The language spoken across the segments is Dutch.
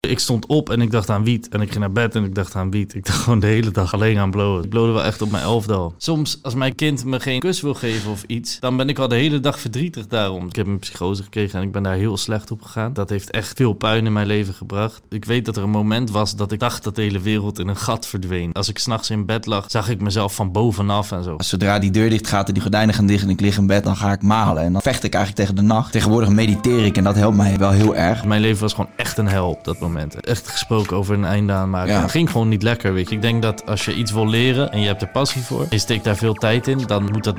Ik stond op en ik dacht aan wiet. En ik ging naar bed en ik dacht aan wiet. Ik dacht gewoon de hele dag alleen aan blowen. Ik blowde wel echt op mijn elfde al. Soms, als mijn kind me geen kus wil geven of iets... dan ben ik al de hele dag verdrietig daarom. Ik heb een psychose gekregen en ik ben daar heel slecht op gegaan. Dat heeft echt veel puin in mijn leven gebracht. Ik weet dat er een moment was dat ik dacht dat de hele wereld in een gat verdween. Als ik s'nachts in bed lag, zag ik mezelf van bovenaf en zo. Zodra die deur dicht gaat en die gordijnen gaan dicht en ik lig in bed, dan ga ik malen. En dan vecht ik eigenlijk tegen de nacht. Tegenwoordig mediteer ik en dat helpt mij wel heel erg. Mijn leven was gewoon echt een hel op dat moment. Echt gesproken over een einde aanmaken. Ja. Het ging gewoon niet lekker, weet je. Ik denk dat als je iets wil leren en je hebt er passie voor... je steekt daar veel tijd in, dan moet dat 90%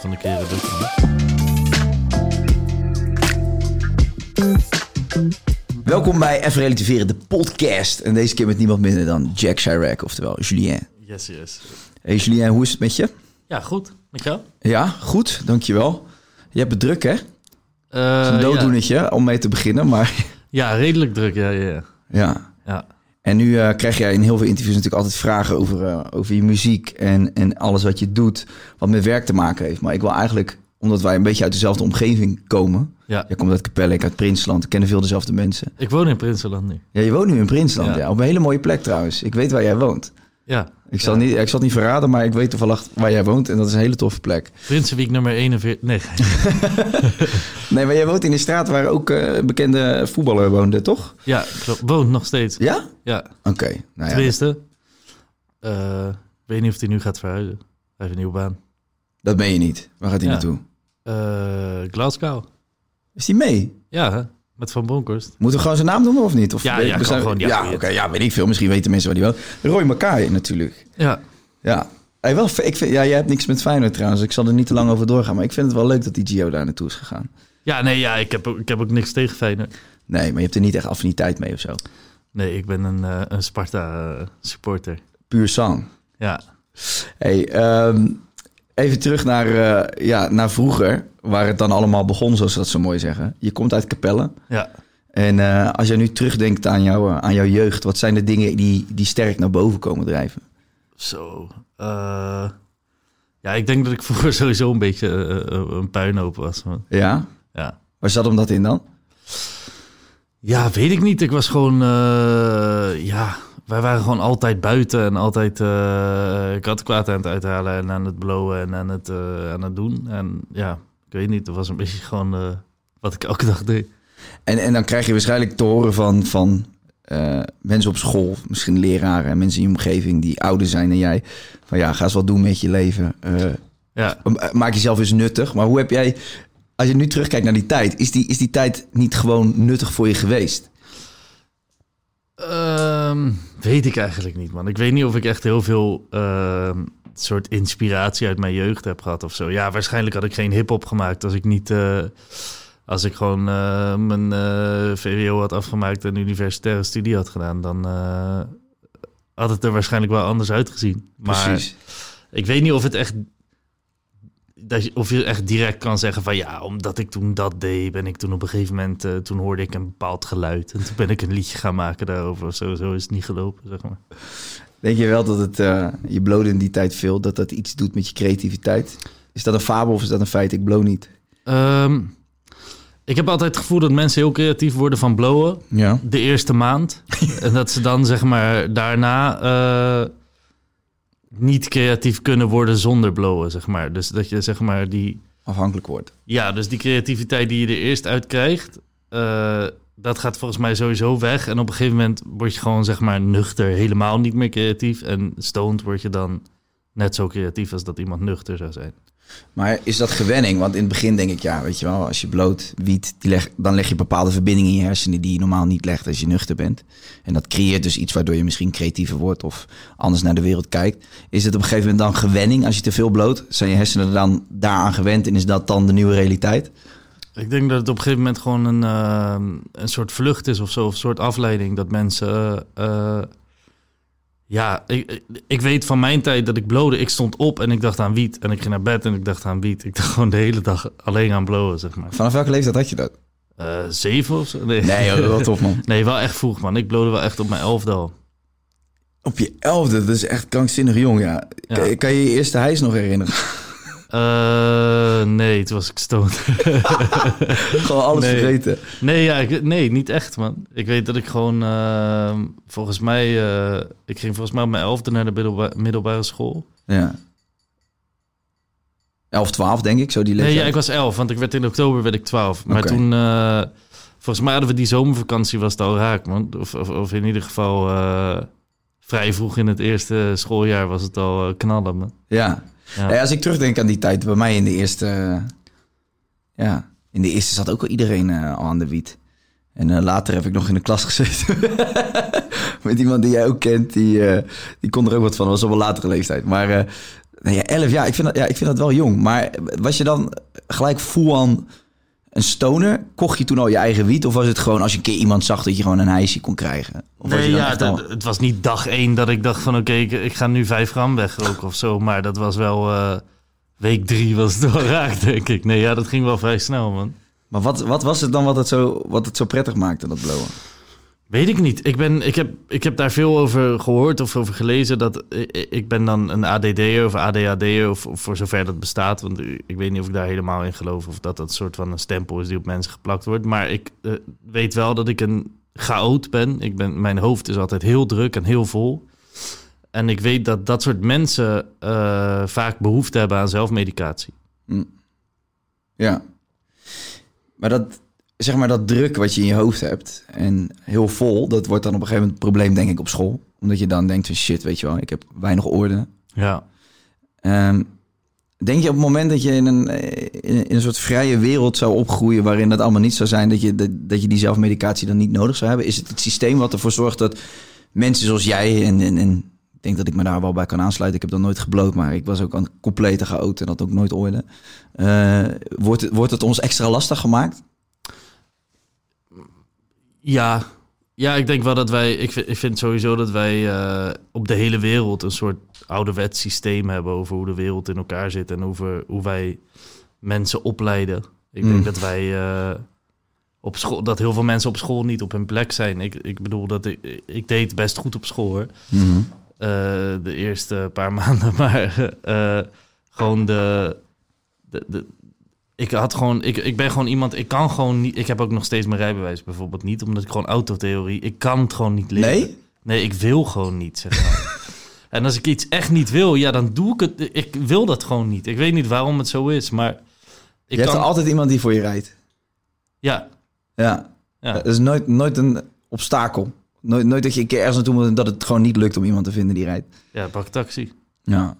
van de keren lukken. Welkom bij Even Relativeren, de podcast. En deze keer met niemand minder dan Jack Chirac, oftewel Julien. Yes, yes. Hey Julien, hoe is het met je? Ja, goed. Met jou? Ja, goed, dankjewel. Je hebt het druk, hè? Het Eh, is een ja. dooddoenetje om mee te beginnen, maar Ja, redelijk druk, ja, ja, ja. ja. En nu eh, krijg jij in heel veel interviews natuurlijk altijd vragen over, eh, over je muziek en, en alles wat je doet, wat met werk te maken heeft. Maar ik wil eigenlijk, omdat wij een beetje uit dezelfde omgeving komen. Ja. Jij komt uit Capelle, ik uit Prinsland, ik kennen veel dezelfde mensen. Ik woon in Prinsenland nu. Ja, je woont nu in Prinsland, ja. Ja. Op een hele mooie plek trouwens. Ik weet waar jij woont. Ja. Ik zal, Ja. niet, ik zal het niet verraden, maar ik weet toevallig waar jij woont. En dat is een hele toffe plek. Prinsenwiek nummer 41. Nee. Nee, maar jij woont in een straat waar ook eh, bekende voetballer woonde, toch? ja, klopt. Woont nog steeds. Ja? Ja. Oké. Nou ja, Tenminste. eh, weet niet of hij nu gaat verhuizen. Hij heeft een nieuwe baan. dat ben je niet. Waar gaat hij Ja. naartoe? Eh, Glasgow. Is hij mee? Ja? Met Van Bronckhorst. Moeten we gewoon zijn naam noemen of niet? Of Ja, ja, we kan gewoon, ja, ja, oké, ja, weet ik veel. Misschien weten mensen waar die woont. Roy Makai natuurlijk. Ja. Ja. Hey, wel, ik vind, ja, jij hebt niks met Feyenoord trouwens. Ik zal er niet te lang over doorgaan. Maar ik vind het wel leuk dat die Gio daar naartoe is gegaan. Ja, nee, ja, ik heb, ook- ik heb ook niks tegen Feyenoord. Nee, maar je hebt er niet echt affiniteit mee of zo. Nee, ik ben een, eh, een Sparta-supporter. Puur sang. ja. Hey, ehm, even terug naar, eh, ja, naar vroeger, waar het dan allemaal begon, zoals ze dat zo mooi zeggen. Je komt uit Capelle. Ja. En eh, als jij nu terugdenkt aan, jou, eh, aan jouw jeugd, wat zijn de dingen die, die sterk naar boven komen drijven? Zo. ja, ik denk dat ik vroeger sowieso een beetje een puinhoop was. Man. Ja? Ja. Waar zat hem dat in dan? Ja, weet ik niet. Ik was gewoon, ja, wij waren gewoon altijd buiten en altijd uh, kattenkwaad aan het uithalen en aan het blowen en aan het, eh, aan het doen. En ja, ik weet niet, dat was een beetje gewoon eh, wat ik elke dag deed. En, en dan krijg je waarschijnlijk te horen van, van eh, mensen op school, misschien leraren en mensen in je omgeving die ouder zijn dan jij. Van ja, ga eens wat doen met je leven. Eh, Ja, maak jezelf eens nuttig. Maar hoe heb jij, als je nu terugkijkt naar die tijd, is die, is die tijd niet gewoon nuttig voor je geweest? Ehm, weet ik eigenlijk niet, man. Ik weet niet of ik echt heel veel ehm, soort inspiratie uit mijn jeugd heb gehad of zo. Ja, waarschijnlijk had ik geen hip-hop gemaakt als ik niet. eh, als ik gewoon eh, mijn eh, VWO had afgemaakt en universitaire studie had gedaan, dan had het er waarschijnlijk wel anders uitgezien. Maar Precies. ik weet niet of het echt. Dat je, of je echt direct kan zeggen van ja, omdat ik toen dat deed, ben ik toen op een gegeven moment, eh, toen hoorde ik een bepaald geluid. En toen ben ik een liedje gaan maken daarover. of Zo, zo is het niet gelopen, zeg maar. Denk je wel dat het, eh, je blode in die tijd veel, dat dat iets doet met je creativiteit? Is dat een fabel of is dat een feit? Ik blow niet. Ehm, ik heb altijd het gevoel dat mensen heel creatief worden van blowen. Ja. De eerste maand. en dat ze dan zeg maar daarna eh, niet creatief kunnen worden zonder blowen, zeg maar. Dus dat je zeg maar die... Afhankelijk wordt. Ja, dus die creativiteit die je er eerst uit krijgt, eh, dat gaat volgens mij sowieso weg. En op een gegeven moment word je gewoon, zeg maar, nuchter helemaal niet meer creatief. En stoned word je dan net zo creatief als dat iemand nuchter zou zijn. Maar is dat gewenning? Want in het begin denk ik, ja, weet je wel, als je bloot wiet, die leg, dan leg je bepaalde verbindingen in je hersenen die je normaal niet legt als je nuchter bent. En dat creëert dus iets waardoor je misschien creatiever wordt of anders naar de wereld kijkt. Is het op een gegeven moment dan gewenning als je te veel bloot? Zijn je hersenen er dan daaraan gewend en is dat dan de nieuwe realiteit? Ik denk dat het op een gegeven moment gewoon een, eh, een soort vlucht is of zo, of een soort afleiding. Dat mensen. eh, eh, ja, ik, ik weet van mijn tijd dat ik blode. Ik stond op en ik dacht aan wiet. En ik ging naar bed en ik dacht aan wiet. Ik dacht gewoon de hele dag alleen aan blowen, zeg maar. Vanaf welke leeftijd had je dat? Eh, zeven of zo? Nee, Nee, joh, wat tof man. nee, wel echt vroeg, man. Ik blode wel echt op mijn elfde al. Op je elfde, dat is echt krankzinnig jong, ja. Kan je je eerste hijs nog herinneren? Eh, nee, toen was ik stoned. Gewoon alles Nee. vergeten. nee, ja, ik, nee, niet echt, man. Ik weet dat ik gewoon, eh, volgens mij, eh, ik ging volgens mij op mijn elfde naar de middelba- middelbare school. Ja. 11, 12 denk ik, zo die Nee, leeftijd. ja, ik was elf, want ik werd in oktober werd ik twaalf. Maar toen, eh, volgens mij hadden we die zomervakantie, was het al raak, man. Of, of, of in ieder geval vrij vroeg in het eerste schooljaar was het al knallen, man. Ja. Ja. Als ik terugdenk aan die tijd, bij mij in de eerste... ja, in de eerste zat ook al iedereen eh, al aan de wiet. En eh, later heb ik nog in de klas gezeten. Met iemand die jij ook kent, die, eh, die kon er ook wat van. Dat was op een latere leeftijd. Maar nou ja, 11, ja ik, vind dat, ja, ik vind dat wel jong. Maar was je dan gelijk full aan een stoner? Kocht je toen al je eigen wiet? Of was het gewoon als je een keer iemand zag dat je gewoon een hijsje kon krijgen? Of Nee, ja, al- het, was niet dag één dat ik dacht van oké, ik, ik ga nu vijf gram wegroken of zo. Maar dat was wel eh, week drie was het wel raak, denk ik. Nee, ja, dat ging wel vrij snel, man. Maar wat, wat was het dan wat het, zo, wat het zo prettig maakte, dat blowen? Weet ik niet. Ik, ben, ik, heb, ik heb daar veel over gehoord of over gelezen. Dat, ik, ben dan een ADD'er of ADHD'er, of, of voor zover dat bestaat. Want ik weet niet of ik daar helemaal in geloof. Of dat dat een soort van een stempel is die op mensen geplakt wordt. Maar ik eh, weet wel dat ik een chaot ben. ik ben. Mijn hoofd is altijd heel druk en heel vol. En ik weet dat dat soort mensen eh, vaak behoefte hebben aan zelfmedicatie. Ja. Maar dat, zeg maar dat druk wat je in je hoofd hebt en heel vol, dat wordt dan op een gegeven moment het probleem denk ik op school. Omdat je dan denkt van shit, weet je wel, ik heb weinig orde. Ja. Ehm, denk je op het moment dat je in een, in, een soort vrije wereld zou opgroeien waarin dat allemaal niet zou zijn, dat je, dat, dat je die zelfmedicatie dan niet nodig zou hebben? Is het het systeem wat ervoor zorgt dat mensen zoals jij en, en, en ik denk dat ik me daar wel bij kan aansluiten. Ik heb dan nooit gebloot, maar ik was ook een complete chaot en had ook nooit orde. Eh, wordt, wordt het ons extra lastig gemaakt? Ja, ja, ik denk wel dat wij. Ik vind, ik vind sowieso dat wij eh, op de hele wereld een soort ouderwets systeem hebben over hoe de wereld in elkaar zit en over hoe wij mensen opleiden. Ik denk Mm. dat wij eh, op school, dat heel veel mensen op school niet op hun plek zijn. Ik, ik bedoel dat ik, ik deed best goed op school hoor. Eh, de eerste paar maanden, maar gewoon de, de, de ik had gewoon, ik, ik ben gewoon iemand, ik kan gewoon niet, ik heb ook nog steeds mijn rijbewijs bijvoorbeeld niet, omdat ik gewoon autotheorie, ik kan het gewoon niet leren. Nee? Nee, ik wil gewoon niet, zeg maar. en als ik iets echt niet wil, ja, dan doe ik het. Ik wil dat gewoon niet. Ik weet niet waarom het zo is, maar ik je hebt kan, er altijd iemand die voor je rijdt. ja, Ja. ja. Dat is nooit, nooit een obstakel. Nooit, nooit dat je een keer ergens naartoe moet en dat het gewoon niet lukt om iemand te vinden die rijdt. ja, pak taxi. Ja.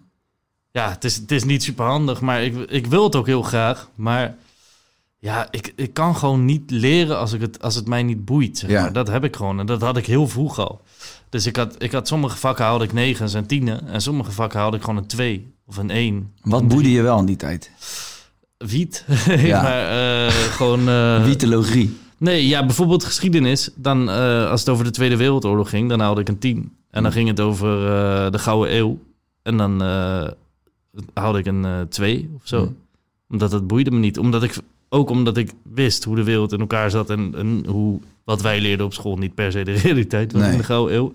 Ja, het is, het is niet super handig, maar ik, ik wil het ook heel graag. Maar ja, ik, ik kan gewoon niet leren als, ik het, als het mij niet boeit. Zeg Ja. maar. Dat heb ik gewoon en dat had ik heel vroeg al. Dus ik had, ik had sommige vakken haalde ik negen en tienen. En sommige vakken haalde ik gewoon een twee of een één. Wat boeide je wel in die tijd? Wiet. Ja. maar eh, gewoon... eh, Wietologie. Nee, ja, bijvoorbeeld geschiedenis. Dan, eh, als het over de Tweede Wereldoorlog ging, dan haalde ik een 10. En dan ging het over de Gouden Eeuw. En dan haalde ik een 2 of zo. Hmm. Omdat het boeide me niet. Omdat ik, ook omdat ik wist hoe de wereld in elkaar zat en, en hoe wat wij leerden op school niet per se de realiteit was Nee. in de Gouden Eeuw.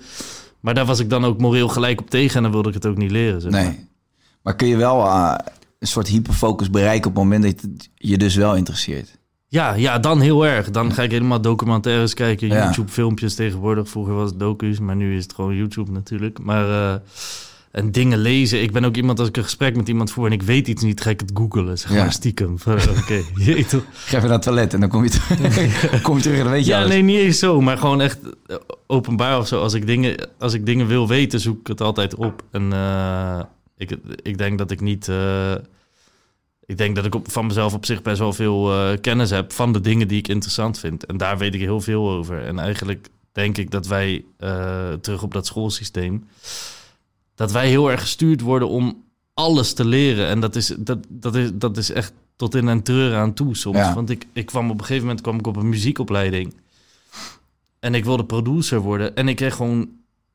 Maar daar was ik dan ook moreel gelijk op tegen en dan wilde ik het ook niet leren. Zeg maar. Nee. Maar kun je wel eh, een soort hyperfocus bereiken op het moment dat het je dus wel interesseert? Ja, ja, dan heel erg. Dan ga ik helemaal documentaires kijken. YouTube-filmpjes tegenwoordig. Vroeger was het docu's, maar nu is het gewoon YouTube natuurlijk. Maar, eh, en dingen lezen. Ik ben ook iemand, als ik een gesprek met iemand voer en ik weet iets niet, ga ik het googelen. Zeg Ja. maar stiekem. Van, Oké, toch. Ga even naar het toilet en dan kom je, terug- kom je terug en dan weet je Ja, alles. nee, niet eens zo, maar gewoon echt eh, openbaar of zo. Als ik dingen, als ik dingen wil weten, zoek ik het altijd op. En eh, ik, ik denk dat ik niet. eh, ik denk dat ik op, van mezelf op zich best wel veel kennis heb van de dingen die ik interessant vind. En daar weet ik heel veel over. En eigenlijk denk ik dat wij, terug op dat schoolsysteem, dat wij heel erg gestuurd worden om alles te leren. En dat is, dat, dat is, dat is echt tot in een treuren aan toe soms. Ja. Want ik, ik kwam op een gegeven moment kwam ik op een muziekopleiding. En ik wilde producer worden. En ik kreeg gewoon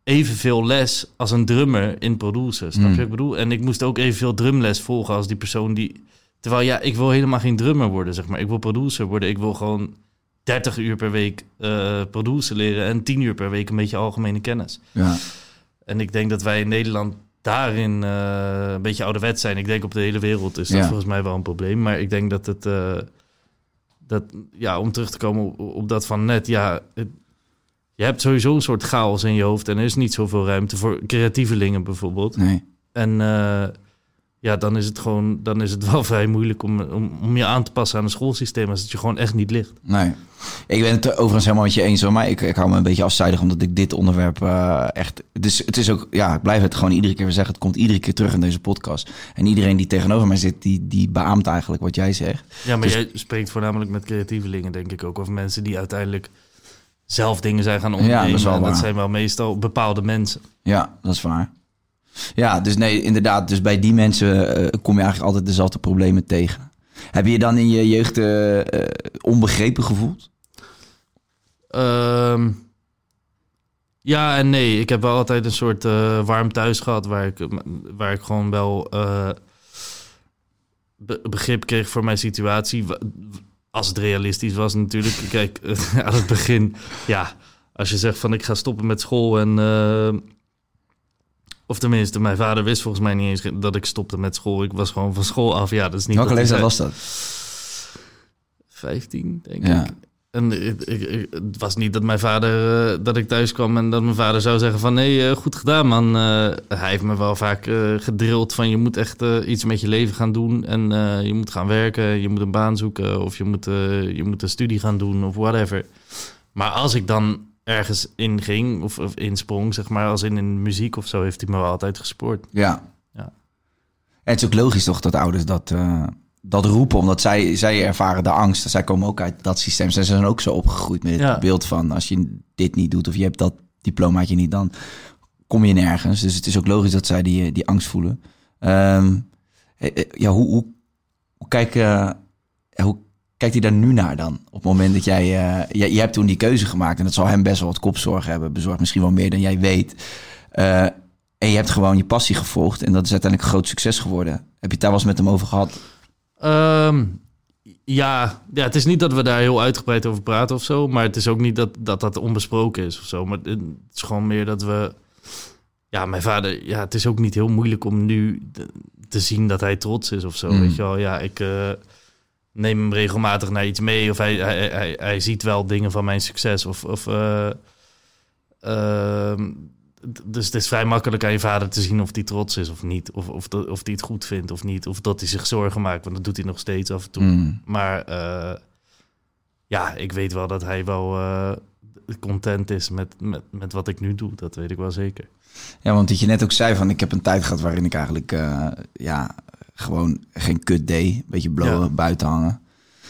evenveel les als een drummer in producer. Snap je Mm. wat ik bedoel? En ik moest ook evenveel drumles volgen als die persoon die... Terwijl ja, ik wil helemaal geen drummer worden, zeg maar. Ik wil producer worden. Ik wil gewoon 30 uur per week eh producer leren... en 10 uur per week een beetje algemene kennis. Ja. En ik denk dat wij in Nederland daarin eh, een beetje ouderwet zijn. Ik denk op de hele wereld is dat Ja. volgens mij wel een probleem. Maar ik denk dat het... eh, dat, ja, om terug te komen op, op dat van net, ja... Het, je hebt sowieso een soort chaos in je hoofd... en er is niet zoveel ruimte voor creatievelingen bijvoorbeeld. Nee. En eh, ja, dan is het gewoon... dan is het wel vrij moeilijk om, om, om je aan te passen aan een schoolsysteem... als het je gewoon echt niet ligt. Nee. Ik ben het overigens helemaal met je eens hoor, maar ik, ik hou me een beetje afzijdig omdat ik dit onderwerp eh, echt... Het is, het is ook, ja, ik blijf het gewoon iedere keer weer zeggen. Het komt iedere keer terug in deze podcast. En iedereen die tegenover mij zit, die, die beaamt eigenlijk wat jij zegt. Ja, maar Dus- jij spreekt voornamelijk met creatievelingen, denk ik ook. Of mensen die uiteindelijk zelf dingen zijn gaan ondernemen. dat en dat zijn wel meestal bepaalde mensen. Ja, dat is waar. Ja, dus nee, inderdaad. Dus bij die mensen eh, kom je eigenlijk altijd dezelfde problemen tegen. Heb je je dan in je jeugd eh, eh, onbegrepen gevoeld? Ehm, ja en nee. Ik heb wel altijd een soort warm thuis gehad... waar ik, waar ik gewoon wel be- begrip kreeg voor mijn situatie. Als het realistisch was natuurlijk. Kijk, aan het begin... Ja, als je zegt van ik ga stoppen met school en... of tenminste, mijn vader wist volgens mij niet eens dat ik stopte met school. Ik was gewoon van school af. Ja, dat is niet Welke leeftijd was dat? 15, denk Ja. ik. En ik, ik- ik- het was niet dat mijn vader, eh, dat ik thuis kwam en dat mijn vader zou zeggen van nee, eh, goed gedaan man. Eh, hij heeft me wel vaak gedrild van je moet echt iets met je leven gaan doen en je moet gaan werken, je moet een baan zoeken of je moet, je moet een studie gaan doen of whatever. Maar als ik dan ergens in ging of, of insprong, zeg maar, als in, in muziek of zo, heeft hij me wel altijd gespoord. Ja. Ja. En het is ook logisch toch dat ouders dat, eh, dat roepen, omdat zij, zij ervaren de angst. Zij komen ook uit dat systeem. Zij zijn ook zo opgegroeid met het Ja. beeld van als je dit niet doet of je hebt dat diplomaatje niet, dan kom je nergens. Dus het is ook logisch dat zij die, die angst voelen. Ehm, eh, eh, ja, hoe, hoe, hoe, kijk, eh, hoe kijkt hij daar nu naar dan? Op het moment dat jij, eh, jij, jij hebt toen die keuze gemaakt en dat zal hem best wel wat kopzorg hebben bezorgd, misschien wel meer dan jij weet. Eh, en je hebt gewoon je passie gevolgd en dat is uiteindelijk een groot succes geworden. Heb je het daar wel eens met hem over gehad? Ehm, ja, ja, het is niet dat we daar heel uitgebreid over praten of zo. Maar het is ook niet dat dat, dat onbesproken is of zo. Maar het is gewoon meer dat we... Ja, mijn vader... Ja, het is ook niet heel moeilijk om nu te, te zien dat hij trots is of zo. Mm. Weet je wel, ja, ik eh, neem hem regelmatig naar iets mee. Of hij, hij, hij, hij ziet wel dingen van mijn succes. Of... of eh, ehm, dus het is vrij makkelijk aan je vader te zien of hij trots is of niet. Of, of, of hij het goed vindt of niet. Of dat hij zich zorgen maakt, want dat doet hij nog steeds af en toe. Mm. Maar eh, ja, ik weet wel dat hij wel eh, content is met, met, met wat ik nu doe. Dat weet ik wel zeker. Ja, want dat je net ook zei van ik heb een tijd gehad waarin ik eigenlijk ja, gewoon geen kut deed. Een beetje blowen, Ja. buiten hangen.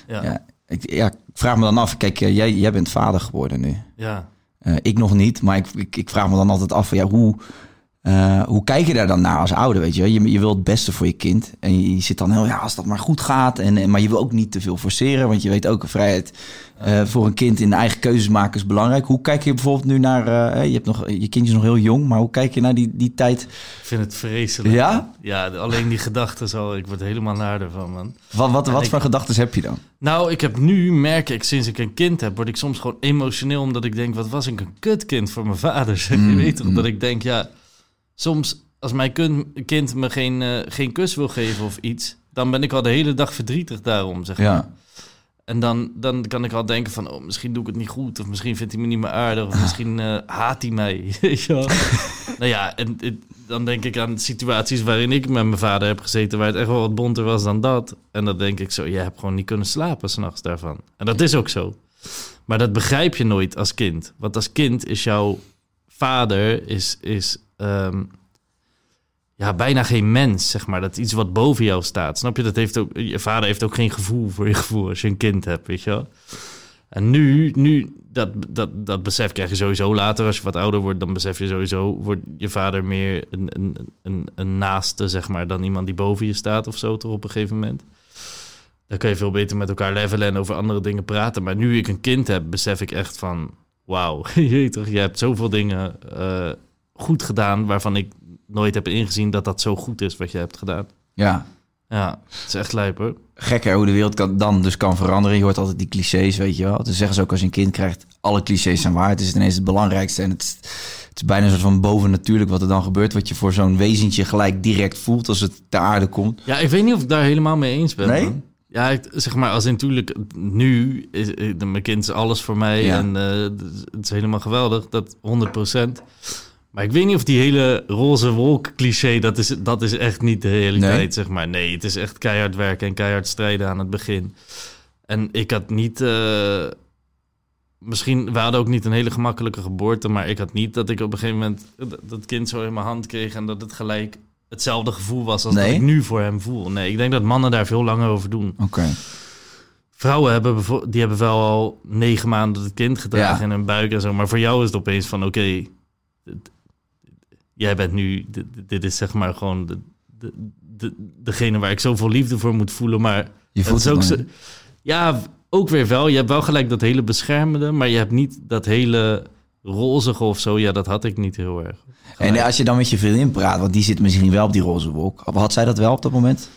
Ja, Ja. ja. Ik, ja, ik vraag me dan af, kijk, eh, jij, jij bent vader geworden nu. Eh, ik nog niet, maar ik, ik, ik vraag me dan altijd af van ja, hoe, eh, hoe kijk je daar dan naar als ouder, weet je? Je, je wil het beste voor je kind en je, je zit dan heel, ja, als dat maar goed gaat. En, en- maar je wil ook niet te veel forceren, want je weet ook, vrijheid eh, voor een kind in de eigen keuzes maken is belangrijk. Hoe kijk je bijvoorbeeld nu naar, eh, je, hebt nog, je kindje is nog heel jong, maar hoe kijk je naar die, die tijd? Ik vind het vreselijk. Ja? Ja, alleen die gedachten zo. Ik word helemaal naar ervan, man. Wat, wat, wat ik- voor gedachten heb je dan? Nou, ik heb nu, merk ik, sinds ik een kind heb, word ik soms gewoon emotioneel. Omdat ik denk, wat was ik een kutkind voor mijn vader. Zeg. Je Mm, weet toch, mm. dat ik denk, ja, soms als mijn kind me geen, eh, geen kus wil geven of iets, dan ben ik al de hele dag verdrietig daarom, zeg maar. Ja, En dan, dan kan ik al denken van, oh, misschien doe ik het niet goed. Of misschien vindt hij me niet meer aardig. Of misschien eh, haat hij mij. Nou ja, en dan denk ik aan situaties waarin ik met mijn vader heb gezeten... waar het echt wel wat bonter was dan dat. En dan denk ik zo, je hebt gewoon niet kunnen slapen s'nachts daarvan. En dat is ook zo. Maar dat begrijp je nooit als kind. Want als kind is jouw vader is, is ehm, ja, bijna geen mens, zeg maar. Dat iets wat boven jou staat. Snap je? Dat heeft ook, je vader heeft ook geen gevoel voor je gevoel als je een kind hebt, weet je wel. En nu, nu dat, dat, dat besef krijg je sowieso later. Als je wat ouder wordt, dan besef je sowieso... wordt je vader meer een, een, een, een naaste, zeg maar... dan iemand die boven je staat of zo, toch op een gegeven moment. Dan kun je veel beter met elkaar levelen en over andere dingen praten. Maar nu ik een kind heb, besef ik echt van... Wauw, je, je hebt zoveel dingen eh, goed gedaan... waarvan ik nooit heb ingezien dat dat zo goed is wat je hebt gedaan. Ja. Ja, het is echt lijp hoor. Gek hè, hoe de wereld kan, dan dus kan veranderen. Je hoort altijd die clichés, weet je wel. Dan zeggen ze ook als je een kind krijgt, alle clichés zijn waar. Het is ineens het belangrijkste en het is, het is bijna een soort van bovennatuurlijk wat er dan gebeurt. Wat je voor zo'n wezentje gelijk direct voelt als het ter aarde komt. Ja, ik weet niet of ik daar helemaal mee eens ben. Nee? man. Ja, ik, zeg maar, als natuurlijk nu, is, is- mijn kind is alles voor mij Ja. en eh, het is helemaal geweldig, dat 100%. Maar ik weet niet of die hele roze wolk cliché, dat is, dat is echt niet de realiteit, Nee? zeg maar. Nee, het is echt keihard werken en keihard strijden aan het begin. En ik had niet, eh, misschien, we hadden ook niet een hele gemakkelijke geboorte, maar ik had niet dat ik op een gegeven moment dat, kind zo in mijn hand kreeg en dat het gelijk hetzelfde gevoel was als Nee? dat ik nu voor hem voel. Nee, ik denk dat mannen daar veel langer over doen. Oké. Vrouwen hebben, die hebben wel al negen maanden het kind gedragen Ja. in hun buik en zo. Maar voor jou is het opeens van, oké, jij bent nu, dit, is zeg maar gewoon de, de, de, degene waar ik zoveel liefde voor moet voelen. Maar Je het voelt is het ook zo, ja, ook weer wel. Je hebt wel gelijk dat hele beschermende, maar je hebt niet dat hele rozige of zo. Ja, dat had ik niet heel erg. En als je dan met je vriendin praat, want die zit misschien wel op die roze wolk. Had zij dat wel op dat moment?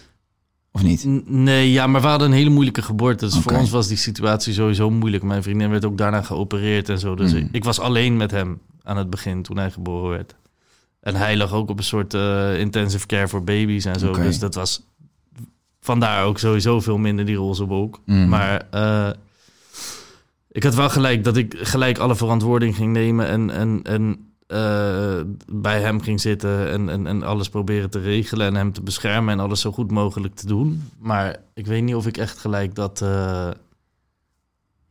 Of niet? Nee, ja, maar we hadden een hele moeilijke geboorte. Dus voor ons was die situatie sowieso moeilijk. Mijn vriendin werd ook daarna geopereerd en zo. Dus Mm. ik, ik was alleen met hem aan het begin toen hij geboren werd. En hij lag ook op een soort eh, intensive care voor baby's en zo. Dus dat was vandaar ook sowieso veel minder die roze wolk. Mm. Maar eh, ik had wel gelijk dat ik gelijk alle verantwoording ging nemen en, en, en eh, bij hem ging zitten en, en, en alles proberen te regelen en hem te beschermen en alles zo goed mogelijk te doen. Maar ik weet niet of ik echt gelijk dat,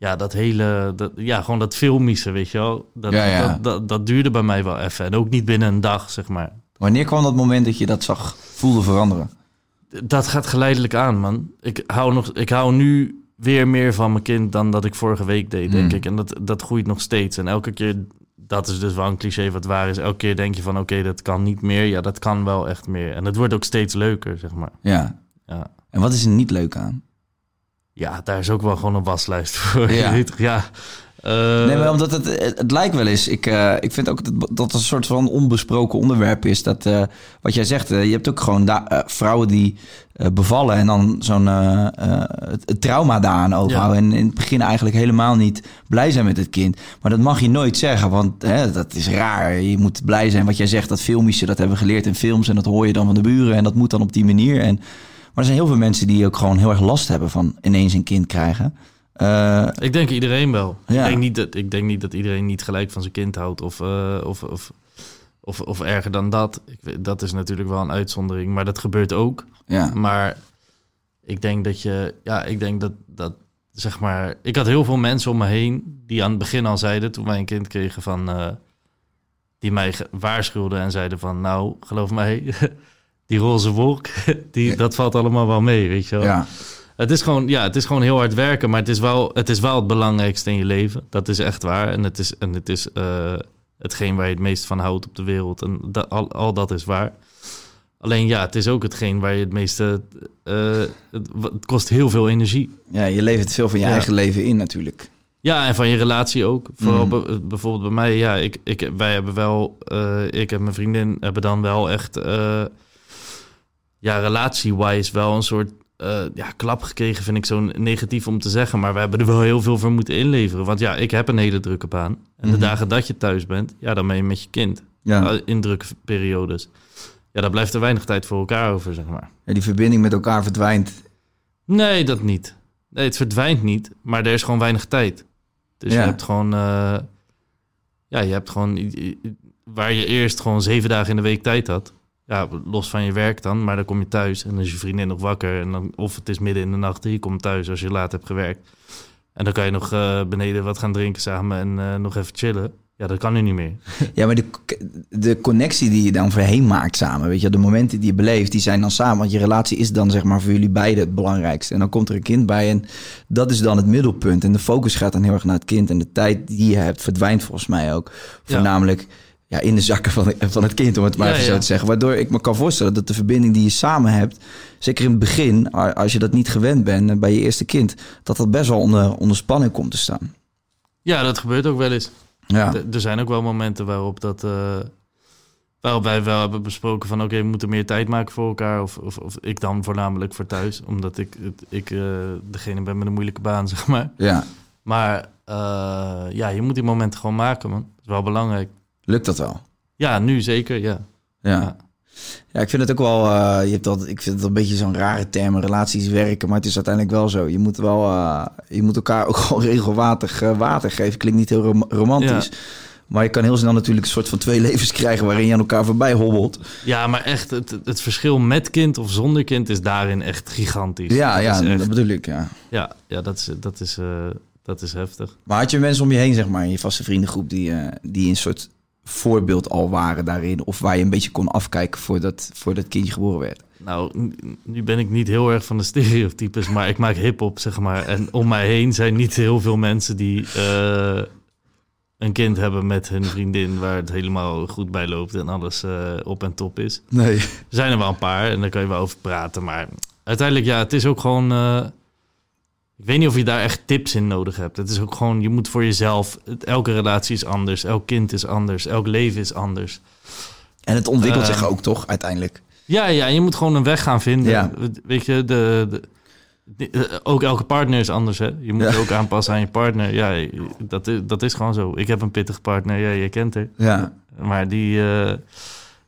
ja, dat hele, dat, ja, gewoon dat filmische, weet je wel. Dat, Ja, ja. Dat, dat, dat duurde bij mij wel even en ook niet binnen een dag, zeg maar. Wanneer kwam dat moment dat je dat zag, voelde veranderen? Dat gaat geleidelijk aan, man. Ik hou, nog, ik hou nu weer meer van mijn kind dan dat ik vorige week deed, denk Mm. ik. En dat, dat groeit nog steeds. En elke keer, dat is dus wel een cliché wat waar is. Elke keer denk je van, oké, dat kan niet meer. Ja, dat kan wel echt meer. En het wordt ook steeds leuker, zeg maar. Ja. Ja, En wat is er niet leuk aan? Ja daar is ook wel gewoon een waslijst voor. Ja. Ja. Eh, Nee, maar omdat het, het, het lijkt wel eens. Ik, eh, ik vind ook dat, dat het een soort van onbesproken onderwerp is. Dat, eh, wat jij zegt, je hebt ook gewoon vrouwen die bevallen en dan zo'n het, het trauma daaraan overhouden. En in het begin eigenlijk helemaal niet blij zijn met het kind. Maar dat mag je nooit zeggen, want hè, dat is raar. Je moet blij zijn. Wat jij zegt, dat filmische, dat hebben we geleerd in films. En dat hoor je dan van de buren. En dat moet dan op die manier. En, er zijn heel veel mensen die ook gewoon heel erg last hebben van ineens een kind krijgen. Eh, Ik denk iedereen wel. Ja. Ik, denk niet dat, ik denk niet dat iedereen niet gelijk van zijn kind houdt of, eh, of, of, of, of erger dan dat. Ik, dat is natuurlijk wel een uitzondering, maar dat gebeurt ook. ja. Maar ik denk dat je, ja, ik denk dat, dat zeg maar, ik had heel veel mensen om me heen die aan het begin al zeiden, toen wij een kind kregen, van, eh, die mij waarschuwden en zeiden van, nou, geloof mij, die roze wolk, die, dat valt allemaal wel mee, weet je wel. ja. Het is gewoon, ja, het is gewoon heel hard werken, maar het is wel het, is wel het belangrijkste in je leven. Dat is echt waar. En het is, en het is eh, hetgeen waar je het meest van houdt op de wereld. En dat, al, al dat is waar. Alleen ja, het is ook hetgeen waar je het meeste. eh, het, het kost heel veel energie. Ja, je levert veel van je Ja. eigen leven in natuurlijk. Ja, en van je relatie ook. Vooral Mhm. be- bijvoorbeeld bij mij, ja, ik, ik, wij hebben wel, eh, ik en mijn vriendin hebben dan wel echt, ja, relatie-wise wel een soort eh, ja, klap gekregen, vind ik zo negatief om te zeggen. Maar we hebben er wel heel veel voor moeten inleveren. Want ja, ik heb een hele drukke baan. En de Mhm. dagen dat je thuis bent, ja, dan ben je met je kind. Ja. Eh, In drukke periodes. Ja, daar blijft er weinig tijd voor elkaar over, zeg maar. Ja, die verbinding met elkaar verdwijnt. Nee, dat niet. Nee, het verdwijnt niet, maar er is gewoon weinig tijd. Dus Ja. je hebt gewoon... eh, ja, je hebt gewoon... Waar je eerst gewoon zeven dagen in de week tijd had. Ja, los van je werk dan. Maar dan kom je thuis en dan is je vriendin nog wakker. En dan, of het is midden in de nacht en je komt thuis als je laat hebt gewerkt. En dan kan je nog eh, beneden wat gaan drinken samen en eh, nog even chillen. Ja, dat kan nu niet meer. Ja, maar de, de connectie die je dan voorheen maakt samen, weet je, de momenten die je beleeft, die zijn dan samen. Want je relatie is dan zeg maar voor jullie beiden het belangrijkste. En dan komt er een kind bij en dat is dan het middelpunt. En de focus gaat dan heel erg naar het kind. En de tijd die je hebt verdwijnt volgens mij ook. Voornamelijk ja, in de zakken van, van het kind, om het maar Ja, even ja. zo te zeggen. Waardoor ik me kan voorstellen dat de verbinding die je samen hebt, zeker in het begin, als je dat niet gewend bent eh, bij je eerste kind, dat dat best wel onder, onder spanning komt te staan. Ja, dat gebeurt ook wel eens. Ja, D- Er zijn ook wel momenten waarop dat. eh, waarop wij wel hebben besproken van oké, we moeten meer tijd maken voor elkaar. Of, of, of ik dan voornamelijk voor thuis. Omdat ik, ik eh, degene ben met een moeilijke baan, zeg maar. ja. Maar eh, ja, je moet die momenten gewoon maken, man. Dat is wel belangrijk. Lukt dat wel? Ja, nu zeker, ja. Ja. Ja. Ik vind het ook wel. eh, je hebt dat, ik vind het een beetje zo'n rare term, relaties werken, maar het is uiteindelijk wel zo. Je moet wel, eh, je moet elkaar ook gewoon regelmatig eh, water geven. Klinkt niet heel rom- romantisch, maar je kan heel snel natuurlijk een soort van twee levens krijgen waarin je aan elkaar voorbij hobbelt. Ja, maar echt, het, het verschil met kind of zonder kind is daarin echt gigantisch. Ja, Dat ja, echt- dat bedoel ik. Ja. ja, ja, dat is, dat is, dat is heftig. Maar had je mensen om je heen, zeg maar, in je vaste vriendengroep, die, die een soort voorbeeld al waren daarin, of waar je een beetje kon afkijken voordat, voordat kindje geboren werd? Nou, nu ben ik niet heel erg van de stereotypes, maar ik maak hip-hop, zeg maar. En om mij heen zijn niet heel veel mensen die eh, een kind hebben met hun vriendin, waar het helemaal goed bij loopt en alles eh, op en top is. Nee. Er zijn er wel een paar en daar kan je wel over praten. Maar uiteindelijk, ja, het is ook gewoon. eh, ik weet niet of je daar echt tips in nodig hebt. Het is ook gewoon, je moet voor jezelf. het- elke relatie is anders, elk kind is anders, elk leven is anders. En het ontwikkelt Ehm, zich ook toch uiteindelijk. Ja, ja, je moet gewoon een weg gaan vinden. Ja. Weet je, de, de, de- eh, ook elke partner is anders, hè? Je moet Ja. je ook aanpassen aan je partner. Ja, dat is, dat is gewoon zo. Ik heb een pittige partner, ja, je kent haar. Ja. Maar die, eh,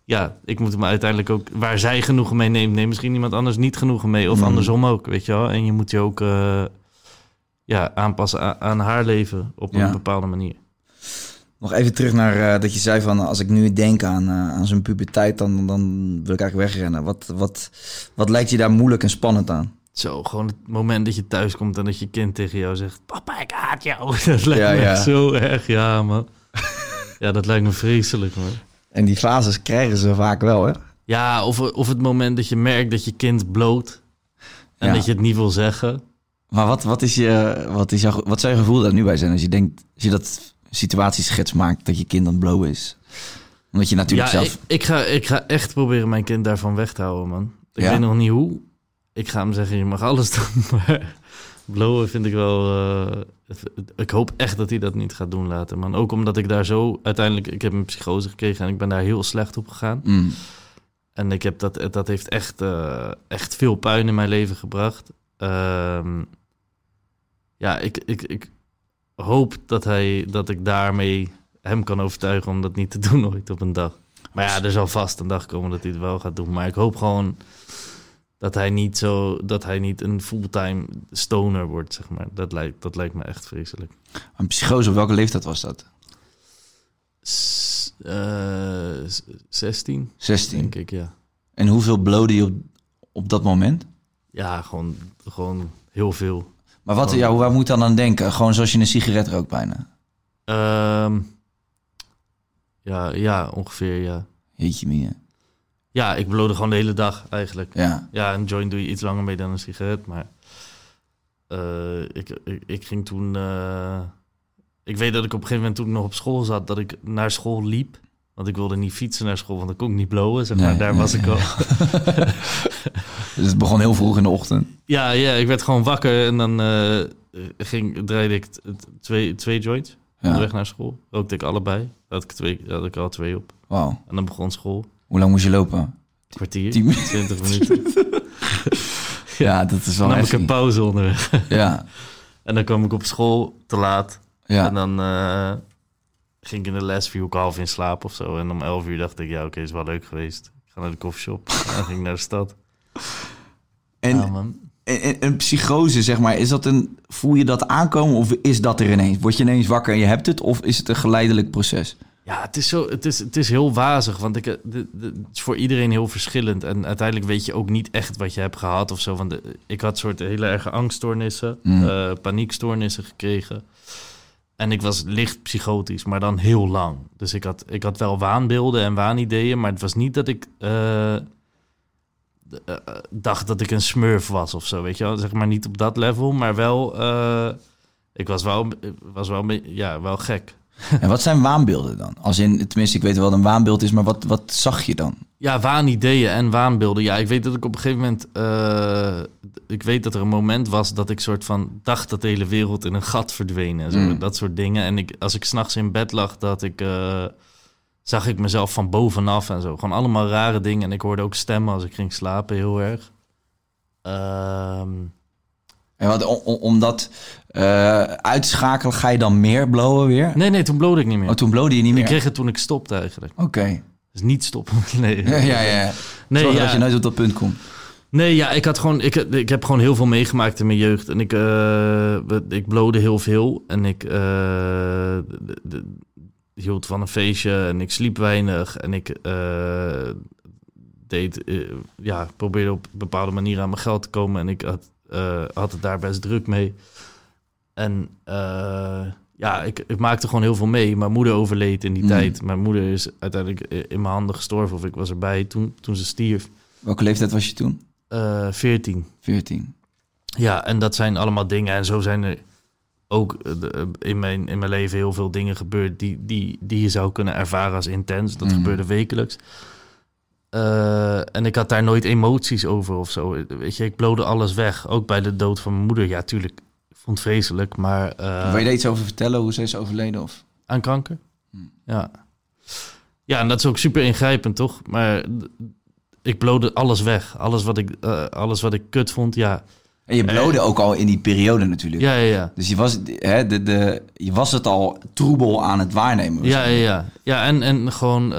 ja, ik moet hem uiteindelijk ook, waar zij genoegen mee neemt, neemt misschien iemand anders niet genoegen mee. Of Mm. andersom ook, weet je wel. En je moet je ook, eh, ja, aanpassen aan haar leven op Ja. een bepaalde manier. Nog even terug naar eh, dat je zei van als ik nu denk aan, eh, aan zijn puberteit, dan, dan wil ik eigenlijk wegrennen. Wat, wat, wat lijkt je daar moeilijk en spannend aan? Zo, gewoon het moment dat je thuis komt en dat je kind tegen jou zegt... Papa, ik haat jou. Dat lijkt Ja, me ja. echt zo erg, ja, man. ja, dat lijkt me vreselijk, man. En die fases krijgen ze vaak wel, hè? Ja, of, of het moment dat je merkt dat je kind bloot... en Ja. dat je het niet wil zeggen. Maar wat, wat, is je, wat, is jouw, wat zou je gevoel daar nu bij zijn als je denkt, als je dat situatieschets maakt dat je kind aan het blowen is? Omdat je natuurlijk ja, zelf... ik, ik, ga, ik ga echt proberen mijn kind daarvan weg te houden, man. Ik Ja? weet nog niet hoe. Ik ga hem zeggen, je mag alles doen, maar... Blowen vind ik wel... eh, ik hoop echt dat hij dat niet gaat doen later, man. Ook omdat ik daar zo... Uiteindelijk, ik heb een psychose gekregen en ik ben daar heel slecht op gegaan. Mm. En ik heb dat, dat heeft echt, eh, echt veel puin in mijn leven gebracht. Ehm, ja, ik, ik, ik hoop dat, hij, dat ik daarmee hem kan overtuigen om dat niet te doen ooit op een dag. Maar ja, er zal vast een dag komen dat hij het wel gaat doen. Maar ik hoop gewoon dat hij niet, zo, dat hij niet een fulltime stoner wordt, zeg maar. Dat lijkt, dat lijkt me echt vreselijk. Een psychose, op welke leeftijd was dat? S- eh, s- 16, 16. denk ik, ja. En hoeveel blode je op, op dat moment? Ja, gewoon, gewoon heel veel. Maar wat, Gewoon- ja, waar moet je dan aan denken? Gewoon zoals je een sigaret rookt bijna. Ehm, ja, ja, ongeveer, ja. Jeetje mie. Ja, ik blode gewoon de hele dag eigenlijk. Ja. Ja, een joint doe je iets langer mee dan een sigaret, maar... eh, ik, ik, ik ging toen... eh, ik weet dat ik op een gegeven moment toen ik nog op school zat, dat ik naar school liep. Want ik wilde niet fietsen naar school, want dan kon ik niet blowen, zeg maar. Nee, Daar nee, was ik al. Dus het begon heel vroeg in de ochtend. Ja, ja, ik werd gewoon wakker en dan eh, ging, draaide ik twee, twee joints Ja. onderweg naar school. Rookte ik allebei. Had ik, twee, had ik al twee op. Wauw. En dan begon school. Hoe lang moest je lopen? Kwartier, Tien minuten. 20 minuten. Ja, dat is wel Dan nam echt... ik een pauze onderweg. Ja, En dan kwam ik op school te laat. ja. En dan eh, ging ik in de les, viel ik half in slaap of zo. En om 11 uur dacht ik, ja oké, is wel leuk geweest. Ik ga naar de koffieshop. En ging ik naar de stad. En Ja, een psychose, zeg maar, is dat een, voel je dat aankomen of is dat er ineens? Word je ineens wakker en je hebt het of is het een geleidelijk proces? Ja, het is, zo, het is, het is heel wazig, want ik, eh, het is voor iedereen heel verschillend. En uiteindelijk weet je ook niet echt wat je hebt gehad of zo. Want de- ik had soort hele erge angststoornissen, Mm. eh, paniekstoornissen gekregen. En ik was licht psychotisch, maar dan heel lang. Dus ik had, ik had wel waanbeelden en waanideeën, maar het was niet dat ik eh, eh, eh, dacht dat ik een smurf was of zo, weet je wel. Zeg maar niet op dat level, maar wel... eh, ik was wel, was wel, ja, wel gek. En wat zijn waanbeelden dan? Als in, tenminste, ik weet wel wat een waanbeeld is, maar wat, wat zag je dan? Ja, waanideeën en waanbeelden. Ja, ik weet dat ik op een gegeven moment... eh, ik weet dat er een moment was dat ik soort van dacht dat de hele wereld in een gat verdween. En zo, Mm. dat soort dingen. En ik, als ik s'nachts in bed lag, dat ik... eh, zag ik mezelf van bovenaf en zo. Gewoon allemaal rare dingen. En ik hoorde ook stemmen als ik ging slapen heel erg. Ehm, En wat, om, om- om dat eh, uitschakelen, ga je dan meer blowen weer? nee, nee, toen blode ik niet meer. Oh, toen blode je niet meer? ik kreeg het toen ik stopte eigenlijk. Oké. Dus niet stoppen. Nee, Ja, ja, ja. nee, Zorg ja. dat je nooit op dat punt komt. Nee, ja, ik had gewoon, ik, ik heb gewoon heel veel meegemaakt in mijn jeugd. En ik, we- ik blode heel veel. En ik eh, de- de- hield van een feestje en ik sliep weinig. En ik deed, ja, probeerde op een bepaalde manier aan mijn geld te komen. En ik had, eh, had het daar best druk mee. En eh, ja, ik, ik maakte gewoon heel veel mee. Mijn moeder overleed in die Mm. tijd. Mijn moeder is uiteindelijk in mijn handen gestorven. Of ik was erbij toen, toen ze stierf. Welke leeftijd was je toen? Eh 14. 14. Ja, en dat zijn allemaal dingen. En zo zijn er ook eh, in, mijn, in mijn leven heel veel dingen gebeurd die, die, die je zou kunnen ervaren als intens. Dat Mhm. gebeurde wekelijks. Eh, en ik had daar nooit emoties over of zo. Weet je, ik blode alles weg. Ook bij de dood van mijn moeder. Ja, tuurlijk. Ik vond het vreselijk, maar... eh, Wil je daar iets over vertellen, hoe ze is overleden? Of? aan kanker. Hmm. Ja. Ja, en dat is ook super ingrijpend, toch? Maar ik blode alles weg. Alles wat ik, eh, alles wat ik kut vond, ja. En je blode ook al in die periode natuurlijk. Ja, ja, ja. Dus je was, hè, de, de, je was het al troebel aan het waarnemen. Ja, ja, ja. ja en, en gewoon...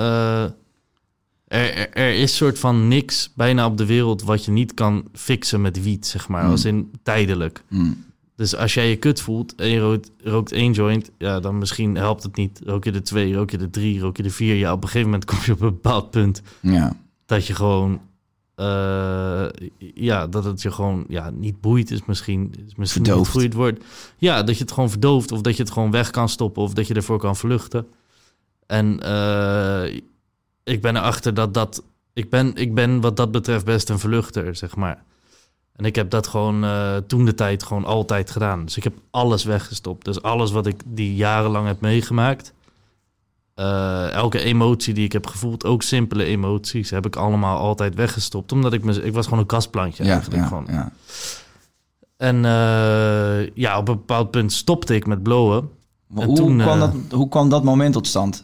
er, er, er is soort van niks bijna op de wereld... wat je niet kan fixen met wiet, zeg maar. Hmm. Als in tijdelijk. Hmm. Dus als jij je kut voelt en je rookt, rookt één joint... ja, dan misschien helpt het niet. Rook je de twee, rook je de drie, rook je de vier... ja, op een gegeven moment kom je op een bepaald punt... ja. dat je gewoon... eh, ja, dat het je gewoon ja, niet boeit is misschien, is misschien niet het goede woord. Ja, dat je het gewoon verdooft of dat je het gewoon weg kan stoppen of dat je ervoor kan vluchten. En eh, ik ben erachter dat dat... Ik ben, ik ben wat dat betreft best een vluchter, zeg maar. En ik heb dat gewoon eh, toen de tijd gewoon altijd gedaan. Dus ik heb alles weggestopt. Dus alles wat ik die jarenlang heb meegemaakt... eh, elke emotie die ik heb gevoeld, ook simpele emoties, heb ik allemaal altijd weggestopt. Omdat ik me, ik was gewoon een kastplantje Ja, eigenlijk. ja, gewoon. ja. En eh, ja, op een bepaald punt stopte ik met blowen. Maar En hoe, toen, kwam dat, hoe kwam dat moment tot stand?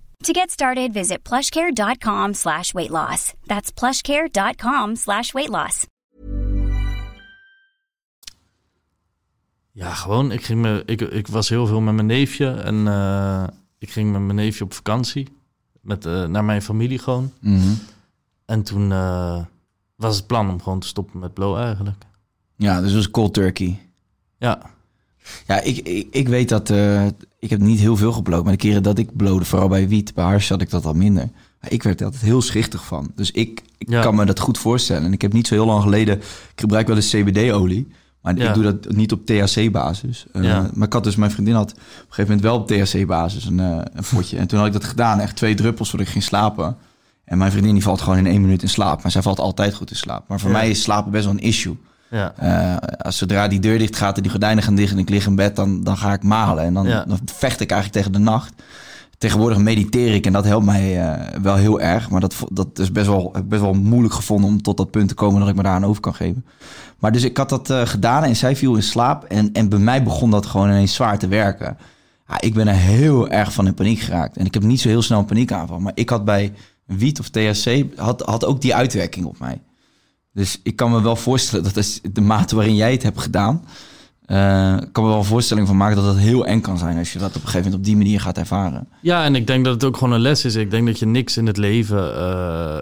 To get started, visit plushcare.com slash weight loss. That's plushcare.com slash weight loss. Ja, gewoon. Ik, ging me, ik, ik was heel veel met mijn neefje. En eh, ik ging met mijn neefje op vakantie. Met, eh, naar mijn familie gewoon. Mhm. En toen eh, was het plan om gewoon te stoppen met blow eigenlijk. Ja, dus het was cold turkey. Ja, Ja, ik, ik, ik weet dat... eh, ik heb niet heel veel gebloot, maar de keren dat ik blode, vooral bij wiet, bij harsje had ik dat al minder. Maar ik werd er altijd heel schichtig van. Dus ik, ik Ja. kan me dat goed voorstellen. En ik heb niet zo heel lang geleden... Ik gebruik wel eens CBD-olie, maar Ja. ik doe dat niet op THC-basis. Eh, Ja. Maar ik had dus, mijn vriendin had op een gegeven moment wel op THC-basis een, eh, een potje. En toen had ik dat gedaan, echt twee druppels voordat ik ging slapen. En mijn vriendin die valt gewoon in één minuut in slaap. Maar zij valt altijd goed in slaap. Maar voor Ja. mij is slapen best wel een issue. Ja. Eh, als zodra die deur dicht gaat en die gordijnen gaan dicht en ik lig in bed, dan, dan ga ik malen. En dan, Ja. dan vecht ik eigenlijk tegen de nacht. tegenwoordig mediteer ik en dat helpt mij eh, wel heel erg. Maar dat, dat is best wel, best wel moeilijk gevonden om tot dat punt te komen dat ik me daar aan over kan geven. Maar dus ik had dat eh, gedaan en zij viel in slaap. En, en bij mij begon dat gewoon ineens zwaar te werken. Ja, ik ben er heel erg van in paniek geraakt. En ik heb niet zo heel snel een paniekaanval. Maar ik had bij wiet of THC had, had ook die uitwerking op mij. Dus ik kan me wel voorstellen dat is de mate waarin jij het hebt gedaan. eh, ik kan me wel een voorstelling van maken dat het heel eng kan zijn als je dat op een gegeven moment op die manier gaat ervaren. Ja, en ik denk dat het ook gewoon een les is. Ik denk dat je niks in het leven eh,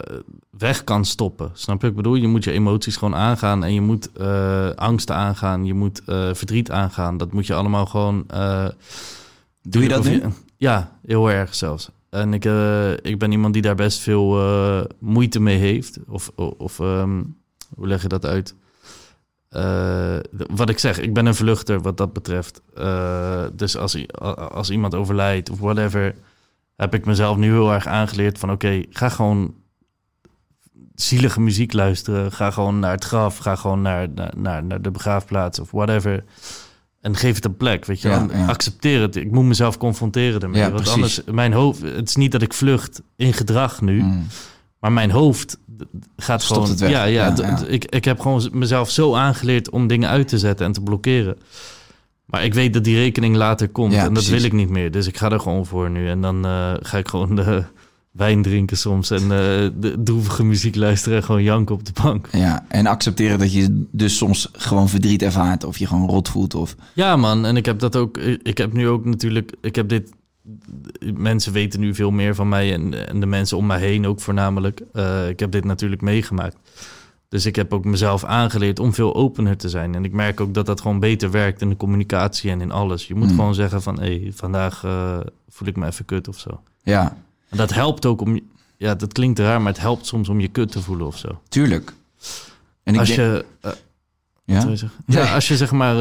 weg kan stoppen. Snap je? Ik bedoel, je moet je emoties gewoon aangaan en je moet eh, angsten aangaan, je moet verdriet aangaan. Dat moet je allemaal gewoon. Doe je dat nu? Ja, heel erg zelfs. En ik, ik ben iemand die daar best veel moeite mee heeft. Of, of ehm, hoe leg je dat uit? Eh, wat ik zeg, ik ben een vluchter wat dat betreft. Eh, dus als, als iemand overlijdt of whatever, heb ik mezelf nu heel erg aangeleerd van oké, ga gewoon zielige muziek luisteren. Ga gewoon naar het graf, ga gewoon naar, naar, naar, de begraafplaats of whatever. En geef het een plek, weet je. Ja, wel. ja. Accepteer het. Ik moet mezelf confronteren ermee. Ja, want precies. anders, mijn hoofd... Het is niet dat ik vlucht in gedrag nu. Mm. Maar mijn hoofd gaat Stopt gewoon... het weg. Ja, ja, Ik, ik heb gewoon mezelf zo aangeleerd om dingen uit te zetten en te blokkeren. Maar ik weet dat die rekening later komt. Ja, en dat precies. wil ik niet meer. Dus ik ga er gewoon voor nu. En dan eh, ga ik gewoon de wijn drinken soms. En eh, de droevige muziek luisteren en gewoon janken op de bank. Ja, en accepteren dat je dus soms gewoon verdriet ervaart of je gewoon rot voelt. Of... Ja, man. En ik heb dat ook. Ik heb nu ook natuurlijk. Ik heb dit. Mensen weten nu veel meer van mij en, en de mensen om mij heen ook voornamelijk. Eh, ik heb dit natuurlijk meegemaakt. Dus ik heb ook mezelf aangeleerd om veel opener te zijn. En ik merk ook dat dat gewoon beter werkt in de communicatie en in alles. Je moet Mm. gewoon zeggen van, hé, hey, vandaag eh, voel ik me even kut of zo. Ja, En dat helpt ook om, ja, dat klinkt raar, maar het helpt soms om je kut te voelen of zo. tuurlijk. En ik Als denk- je, eh, ja? Je? Ja, Nee. als je zeg maar.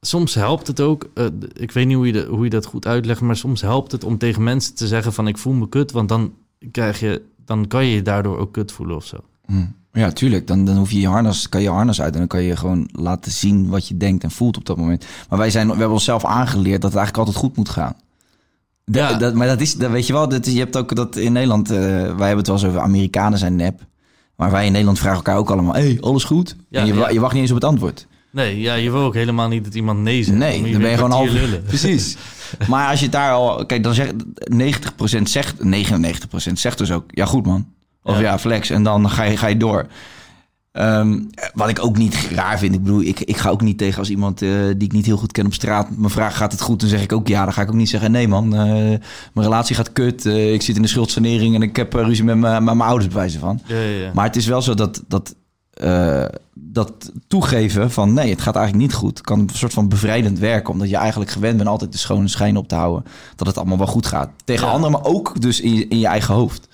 Soms helpt het ook. eh, ik weet niet hoe je, de, hoe je dat goed uitlegt, maar soms helpt het om tegen mensen te zeggen: van ik voel me kut, want dan krijg je. Dan kan je je daardoor ook kut voelen of zo. Hm. Ja, tuurlijk. Dan, dan hoef je je harnas, kan je harnas uit en dan kan je gewoon laten zien wat je denkt en voelt op dat moment. Maar wij zijn, we hebben onszelf aangeleerd dat het eigenlijk altijd goed moet gaan. Ja. dat, maar dat is, dat weet je wel, dat is, je hebt ook dat in Nederland, eh, wij hebben het wel eens over Amerikanen zijn nep. Maar wij in Nederland vragen elkaar ook allemaal, hey, alles goed? Ja, en je, ja. je wacht niet eens op het antwoord. Nee, ja, je wil ook helemaal niet dat iemand nee zegt. Nee, dan ben je gewoon half... lullen. Precies. Maar als je daar al... Kijk, dan zegt 90% zegt... 99% zegt dus ook... Ja, goed man. Of ja, Ja. flex. En dan ga je, ga je door. Ehm, wat ik ook niet raar vind. Ik bedoel, ik, ik ga ook niet tegen als iemand eh, die ik niet heel goed ken op straat... me vraagt, gaat het goed? Dan zeg ik ook ja. Dan ga ik ook niet zeggen, nee man. eh, mijn relatie gaat kut. eh, ik zit in de schuldsanering... en ik heb ruzie met, mijn- met mijn ouders bewijzen van. Ja, ja, ja. Maar het is wel zo dat, dat, eh, dat toegeven van nee, het gaat eigenlijk niet goed, kan een soort van bevrijdend werken. Omdat je eigenlijk gewend bent altijd de schone schijn op te houden. Dat het allemaal wel goed gaat. Tegen Ja. anderen, maar ook dus in je, in je eigen hoofd.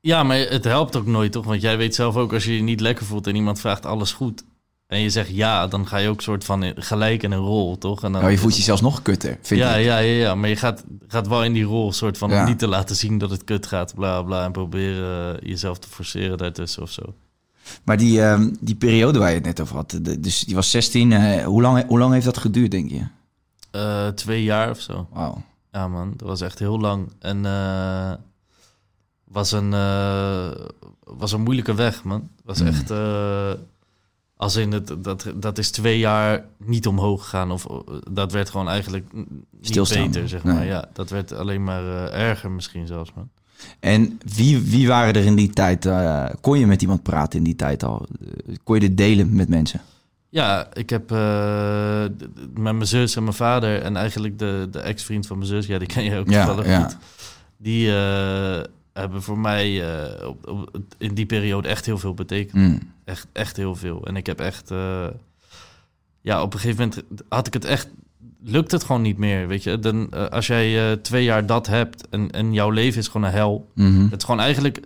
ja, maar het helpt ook nooit, toch? Want jij weet zelf ook, als je je niet lekker voelt en iemand vraagt alles goed... en je zegt ja, dan ga je ook soort van gelijk in een rol, toch? En dan, Nou, je voelt je zelfs nog kutter, vind ja, ik. ja, ja, ja, maar je gaat, gaat wel in die rol, soort van Ja. niet te laten zien dat het kut gaat, bla bla, en proberen eh, jezelf te forceren daartussen of zo. Maar die, ehm, die periode waar je het net over had, de- dus die was 16. eh, hoe, lang, hoe lang heeft dat geduurd, denk je? Eh, twee jaar of zo. Wauw. Ja, man, dat was echt heel lang. En eh, was, een, was een moeilijke weg, man. Was Mm. echt. als in het, dat, dat is twee jaar niet omhoog gegaan. Of dat werd gewoon eigenlijk niet Stilstaan. beter, zeg Nee. maar. Ja, dat werd alleen maar erger misschien zelfs, man. En wie, wie waren er in die tijd? eh, kon je met iemand praten in die tijd al? Eh, Kon je dit delen met mensen? Ja, ik heb eh, met mijn zus en mijn vader en eigenlijk de, de ex-vriend van mijn zus, ja, die ken je ook Ja, toevallig ja. goed. Die hebben voor mij op, op, in die periode echt heel veel betekend. Mm. Echt, echt heel veel. En ik heb echt, ja, op een gegeven moment had ik het echt, lukt het gewoon niet meer, weet je. Dan, eh, als jij eh, twee jaar dat hebt en, en jouw leven is gewoon een hel. Mhm. Het is gewoon eigenlijk,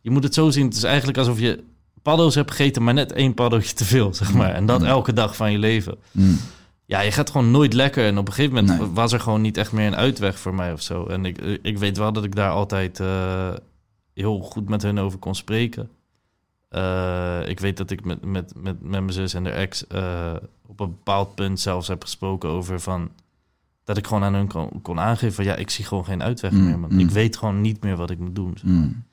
je moet het zo zien, het is eigenlijk alsof je paddo's hebt gegeten, maar net één paddootje te veel, zeg maar. En dat elke dag van je leven. Mm. Ja, je gaat gewoon nooit lekker. En op een gegeven moment Nee. was er gewoon niet echt meer een uitweg voor mij of zo. En ik, ik weet wel dat ik daar altijd eh, heel goed met hun over kon spreken. Ik weet dat ik met, met, met, met mijn zus en de ex op een bepaald punt zelfs heb gesproken over van... dat ik gewoon aan hun kon, kon aangeven van ja, ik zie gewoon geen uitweg Mm, meer. Man. mm. Ik weet gewoon niet meer wat ik moet doen. Mm.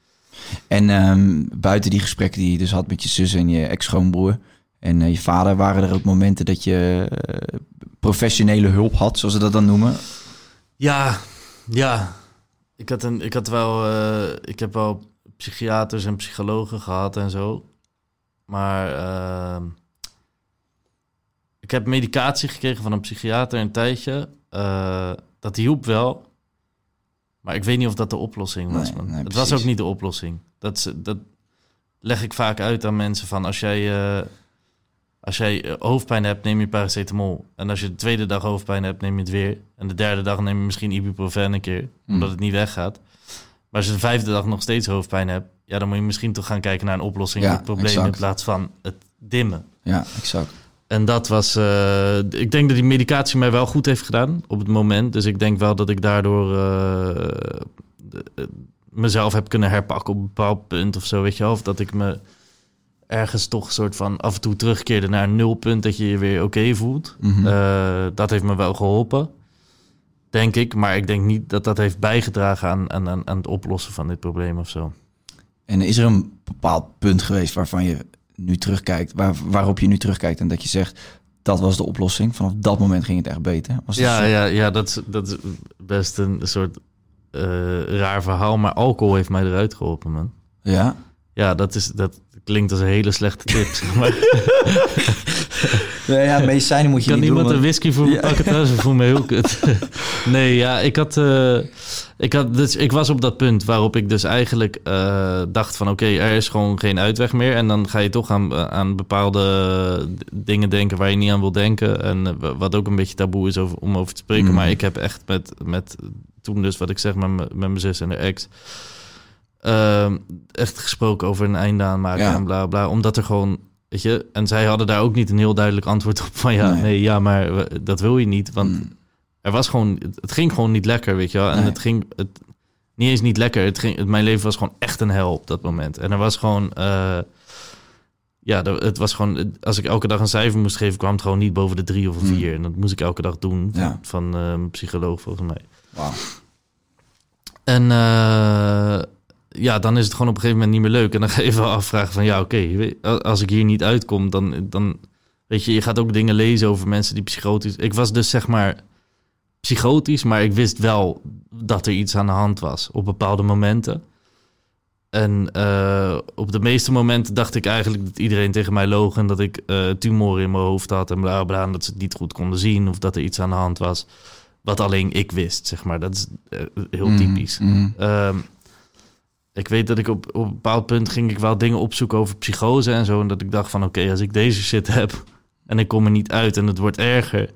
En ehm, buiten die gesprekken die je dus had met je zus en je ex-schoonbroer en eh, je vader, waren er ook momenten dat je eh, professionele hulp had, zoals ze dat dan noemen? Ja, ja. Ik had, een, ik had wel, eh, ik heb wel psychiaters en psychologen gehad en zo. Maar ehm, ik heb medicatie gekregen van een psychiater een tijdje. Eh, dat hielp wel. Maar ik weet niet of dat de oplossing was. Nee, man. nee, het was ook niet de oplossing. Dat, is- dat leg ik vaak uit aan mensen van als jij, eh, als jij eh, hoofdpijn hebt, neem je paracetamol. En als je de tweede dag hoofdpijn hebt, neem je het weer. En de derde dag neem je misschien ibuprofen een keer, Hmm. omdat het niet weggaat. Maar als je de vijfde dag nog steeds hoofdpijn hebt, ja, dan moet je misschien toch gaan kijken naar een oplossing Ja, voor het probleem exact. in plaats van het dimmen. Ja, exact. En dat was. eh, ik denk dat die medicatie mij wel goed heeft gedaan op het moment. Dus ik denk wel dat ik daardoor eh, eh, mezelf heb kunnen herpakken op een bepaald punt of zo, weet je wel. Of dat ik me ergens toch soort van af en toe terugkeerde naar een nulpunt dat je je weer oké voelt. Mhm. Dat heeft me wel geholpen, denk ik. Maar ik denk niet dat dat heeft bijgedragen aan, aan aan het oplossen van dit probleem of zo. En is er een bepaald punt geweest waarvan je nu terugkijkt, waar, waarop je nu terugkijkt en dat je zegt, dat was de oplossing. Vanaf dat moment ging het echt beter. Was Ja, zo? ja, ja dat, is, dat is best een soort eh, raar verhaal. Maar alcohol heeft mij eruit geholpen, man. ja. Ja, dat, is, dat klinkt als een hele slechte tip. maar. Nee, ja, medicijnen moet je kan niet iemand doen. een want- whisky voor me Ja. pakken thuis? Ik voel me heel kut. nee, ja, ik had... eh, ik, had dus, ik was op dat punt waarop ik dus eigenlijk eh, dacht van... oké, er is gewoon geen uitweg meer. En dan ga je toch aan, aan bepaalde d- dingen denken waar je niet aan wil denken. En eh, wat ook een beetje taboe is over, om over te spreken. Mm. Maar ik heb echt met, met toen dus wat ik zeg met, mijn- met mijn zus en de ex... echt gesproken over een einde aanmaken Ja. en bla bla. Omdat er gewoon, weet je, en zij hadden daar ook niet een heel duidelijk antwoord op van ja, Nee. nee, ja, maar dat wil je niet. Want Mm. Er was gewoon, het, ging gewoon niet lekker, weet je wel. En Nee. het ging, het, niet eens niet lekker. Het ging, het, mijn leven was gewoon echt een hel op dat moment. En er was gewoon, eh, ja, het was gewoon, als ik elke dag een cijfer moest geven, kwam het gewoon niet boven de drie of een Mm. vier. En dat moest ik elke dag doen van, Ja. van eh, een psycholoog volgens mij. En eh, ja, dan is het gewoon op een gegeven moment niet meer leuk. En dan ga je wel afvragen van ja, oké, als ik hier niet uitkom, dan, dan weet je, je gaat ook dingen lezen over mensen die psychotisch. Ik was dus zeg maar psychotisch, maar ik wist wel dat er iets aan de hand was op bepaalde momenten. En eh, op de meeste momenten dacht ik eigenlijk dat iedereen tegen mij loog en dat ik eh tumoren in mijn hoofd had en bla bla, en dat ze het niet goed konden zien of dat er iets aan de hand was. Wat alleen ik wist, zeg maar. Dat is eh, heel Mhm, typisch. mhm. Ehm, ik weet dat ik op, op een bepaald punt ging ik wel dingen opzoeken over psychose en zo. En dat ik dacht van oké, als ik deze shit heb en ik kom er niet uit en het wordt erger.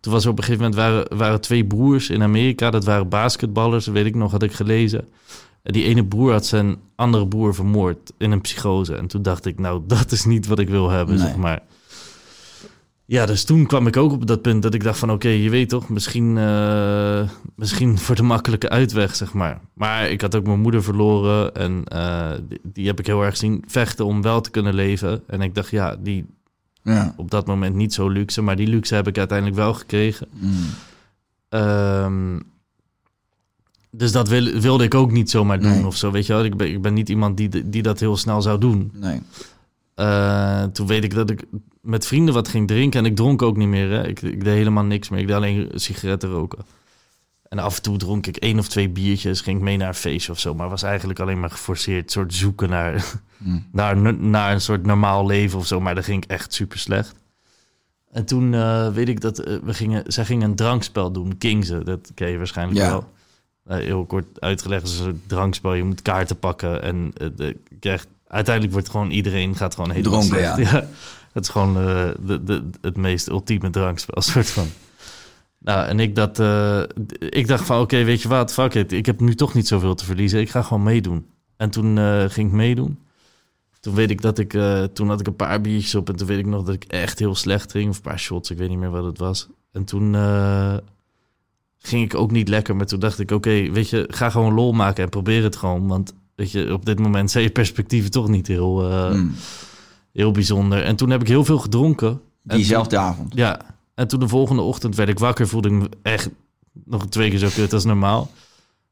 Toen was op een gegeven moment waren, waren twee broers in Amerika. Dat waren basketballers, weet ik nog, had ik gelezen. En die ene broer had zijn andere broer vermoord in een psychose. En toen dacht ik, nou, dat is niet wat ik wil hebben, Nee. zeg maar. Ja, dus toen kwam ik ook op dat punt dat ik dacht van... oké, je weet toch, misschien, eh, misschien voor de makkelijke uitweg, zeg maar. Maar ik had ook mijn moeder verloren en eh, die, die heb ik heel erg zien vechten om wel te kunnen leven. En ik dacht, ja, die Ja. op dat moment niet zo luxe, maar die luxe heb ik uiteindelijk wel gekregen. Mm. Ehm, dus dat wil, wilde ik ook niet zomaar doen Nee. of zo, weet je wel. Ik ben, ik ben niet iemand die, die dat heel snel zou doen. Nee. Eh, toen weet ik dat ik met vrienden wat ging drinken. En ik dronk ook niet meer. Hè. Ik, ik deed helemaal niks meer. Ik deed alleen sigaretten roken. En af en toe dronk ik één of twee biertjes. Ging ik mee naar een feestje of zo. Maar was eigenlijk alleen maar geforceerd. soort zoeken naar, Mm. naar, naar een soort normaal leven of zo. Maar dat ging echt super slecht. En toen eh, weet ik dat eh, we gingen, zij gingen een drankspel doen. Kingsen, dat ken je waarschijnlijk Ja. wel. Eh, heel kort uitgelegd, is een soort drankspel. Je moet kaarten pakken en de, je krijgt, uiteindelijk wordt gewoon iedereen gaat gewoon helemaal Dronken, slecht. ja. Het is gewoon de, de, het meest ultieme drankspel, soort van. Nou, en ik, dat, eh, ik dacht van, oké, weet je wat, fuck it. Ik heb nu toch niet zoveel te verliezen. Ik ga gewoon meedoen. En toen eh, ging ik meedoen. Toen weet ik dat ik, eh, toen had ik een paar biertjes op en toen weet ik nog dat ik echt heel slecht ging. Of een paar shots, ik weet niet meer wat het was. En toen ging ik ook niet lekker, maar toen dacht ik, oké, weet je, ga gewoon lol maken en probeer het gewoon. Want weet je, op dit moment zijn je perspectieven toch niet heel, eh, Mm. heel bijzonder. En toen heb ik heel veel gedronken. En Diezelfde avond. ja, en toen de volgende ochtend werd ik wakker, voelde ik me echt nog twee keer zo kut als normaal.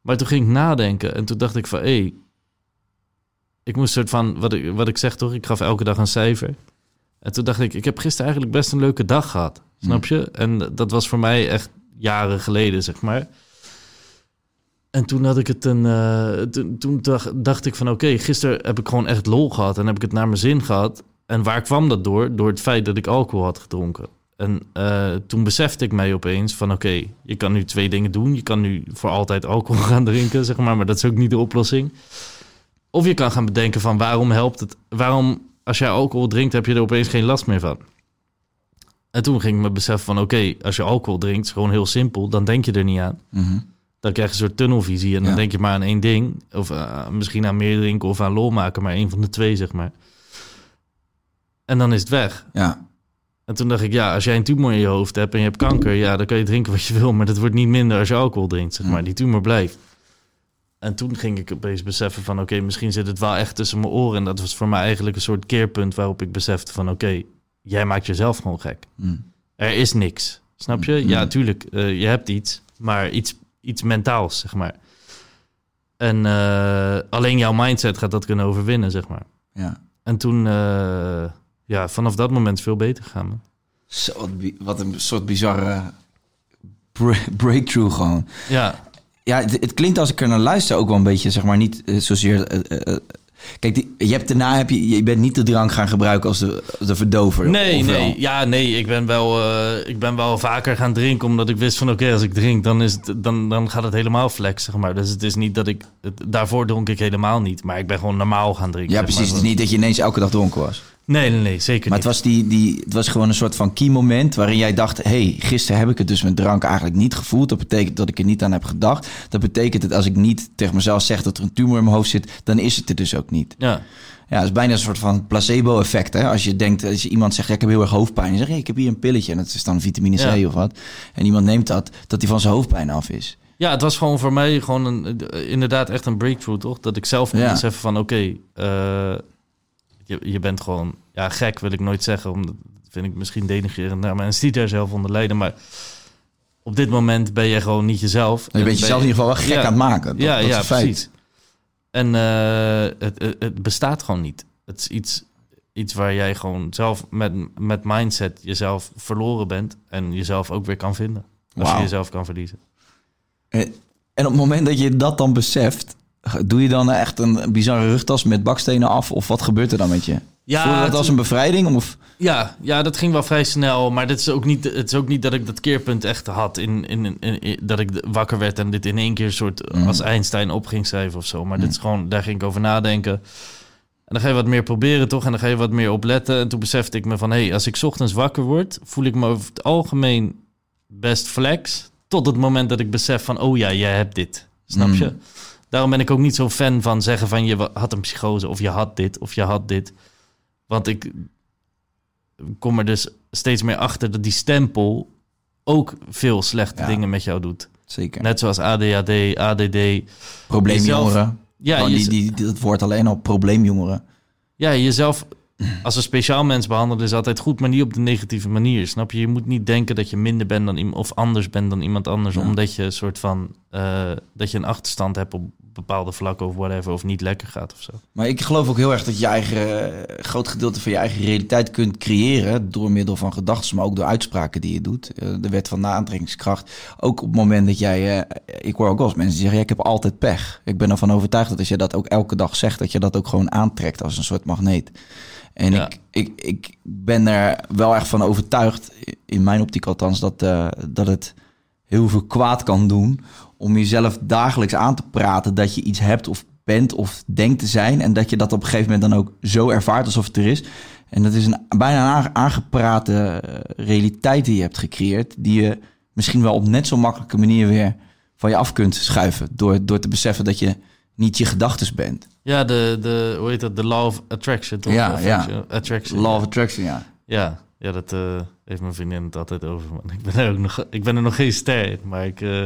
Maar toen ging ik nadenken en toen dacht ik van... hé, ik moest soort van... Wat ik, wat ik zeg toch, ik gaf elke dag een cijfer. En toen dacht ik, ik heb gisteren eigenlijk best een leuke dag gehad. Snap je? En dat was voor mij echt jaren geleden, zeg maar. En toen had ik het een. eh, toen, toen dacht, dacht ik van oké, gisteren heb ik gewoon echt lol gehad en heb ik het naar mijn zin gehad. En waar kwam dat door? Door het feit dat ik alcohol had gedronken. En eh, toen besefte ik mij opeens van oké, je kan nu twee dingen doen. Je kan nu voor altijd alcohol gaan drinken, zeg maar, maar dat is ook niet de oplossing. Of je kan gaan bedenken van waarom helpt het? Waarom als jij alcohol drinkt, heb je er opeens geen last meer van? En toen ging ik me beseffen van oké, als je alcohol drinkt, is gewoon heel simpel, dan denk je er niet aan. Mhm. Dan krijg je een soort tunnelvisie en dan Ja. denk je maar aan één ding. Of eh, misschien aan meer drinken of aan lol maken, maar één van de twee, zeg maar. En dan is het weg. Ja. En toen dacht ik, ja, als jij een tumor in je hoofd hebt en je hebt kanker, ja, dan kan je drinken wat je wil, maar dat wordt niet minder als je alcohol drinkt, zeg maar. Die tumor blijft. En toen ging ik opeens beseffen van, oké, misschien zit het wel echt tussen mijn oren. En dat was voor mij eigenlijk een soort keerpunt waarop ik besefte van, oké, jij maakt jezelf gewoon gek. Mm. Er is niks, snap je? Ja, tuurlijk, eh, je hebt iets, maar iets, iets mentaals, zeg maar. En eh, alleen jouw mindset gaat dat kunnen overwinnen, zeg maar. ja. En toen, eh, ja, vanaf dat moment veel beter man. Zo, wat, een soort bizarre bre- breakthrough gewoon. Ja, Ja, het, het klinkt als ik er naar luister ook wel een beetje, zeg maar, niet eh, zozeer... eh, kijk, die, je hebt daarna heb je, je bent niet de drank gaan gebruiken als de, verdover. Nee, nee. Ja, nee. Ik ben, wel, ik ben wel vaker gaan drinken omdat ik wist van oké, als ik drink, dan, is het, dan, dan gaat het helemaal flex, zeg maar. Dus het is niet dat ik... Het, daarvoor dronk ik helemaal niet. Maar ik ben gewoon normaal gaan drinken. Ja, precies. maar. Het is niet dat je ineens elke dag dronken was. Nee, nee, nee. Zeker Maar het niet. was, die, die, het was gewoon een soort van key moment waarin jij dacht... hé, hey, gisteren heb ik het dus met drank eigenlijk niet gevoeld. Dat betekent dat ik er niet aan heb gedacht. Dat betekent dat als ik niet tegen mezelf zeg dat er een tumor in mijn hoofd zit... dan is het er dus ook niet. Ja. Ja, het is bijna een soort van placebo-effect. Hè? Als je denkt, als je iemand zegt, ja, ik heb heel erg hoofdpijn. Je zegt, hey, ik heb hier een pilletje en dat is dan vitamine C Ja. of wat. En iemand neemt dat, dat hij van zijn hoofdpijn af is. ja, het was gewoon voor mij gewoon een, inderdaad echt een breakthrough, toch? Dat ik zelf kon Ja. beseffen van oké, eh, je, je bent gewoon... Ja, gek wil ik nooit zeggen, omdat dat vind ik misschien denigrerend naar mensen die daar zelf onder lijden. Maar op dit moment ben je gewoon niet jezelf. Je En bent jezelf in ieder geval wel gek Ja. aan het maken. Dat, ja, dat is ja, feit. precies. En eh, het, het, bestaat gewoon niet. Het is iets, iets waar jij gewoon zelf met, met mindset jezelf verloren bent en jezelf ook weer kan vinden. Als je jezelf kan verliezen. En op het moment dat je dat dan beseft... doe je dan echt een bizarre rugtas met bakstenen af? Of wat gebeurt er dan met je? Ja, Voel je dat het- als een bevrijding? Of... Ja, ja, dat ging wel vrij snel. Maar dit is ook niet, het is ook niet dat ik dat keerpunt echt had. In, in, in, in- dat ik wakker werd en dit in één keer soort als Einstein op ging schrijven of zo. Maar dit is gewoon, daar ging ik over nadenken. En dan ga je wat meer proberen, toch? En dan ga je wat meer opletten. En toen besefte ik me van, hé, hey, als ik 's ochtends wakker word, voel ik me over het algemeen best flex. Tot het moment dat ik besef van, oh ja, jij hebt dit. Snap je? Daarom ben ik ook niet zo fan van zeggen van, je had een psychose of je had dit of je had dit. Want ik kom er dus steeds meer achter dat die stempel ook veel slechte Ja. dingen met jou doet. Zeker. Net zoals ADHD, ADD. Probleemjongeren. Ja, je, die, die- dat woord alleen al probleemjongeren. ja, jezelf als een speciaal mens behandelen is altijd goed, maar niet op de negatieve manier. Snap je? Je moet niet denken dat je minder bent dan iemand of anders bent dan iemand anders, omdat je een soort van eh, dat je een achterstand hebt op bepaalde vlakken of whatever, of niet lekker gaat of zo. Maar ik geloof ook heel erg dat je eigen eh, groot gedeelte van je eigen realiteit kunt creëren door middel van gedachten, maar ook door uitspraken die je doet. Eh, de wet van de aantrekkingskracht. Ook op het moment dat jij, ik hoor ook wel eens mensen die zeggen, ja, ik heb altijd pech. Ik ben ervan overtuigd dat als je dat ook elke dag zegt, dat je dat ook gewoon aantrekt als een soort magneet. En Ja. ik, ik, ik ben er wel echt van overtuigd, in mijn optiek althans, dat, eh, dat het heel veel kwaad kan doen om jezelf dagelijks aan te praten dat je iets hebt of bent of denkt te zijn en dat je dat op een gegeven moment dan ook zo ervaart alsof het er is. En dat is een bijna aangeprate eh, realiteit die je hebt gecreëerd, die je misschien wel op net zo makkelijke manier weer van je af kunt schuiven door, door te beseffen dat je niet je gedachtes bent. Ja, de, de hoe heet dat? De law of attraction, toch? Ja, ja. attraction-. Law of attraction, ja. Ja, ja dat eh, heeft mijn vriendin het altijd over. Man. Ik, ben er ook nog, ik ben er nog geen ster in, maar ik eh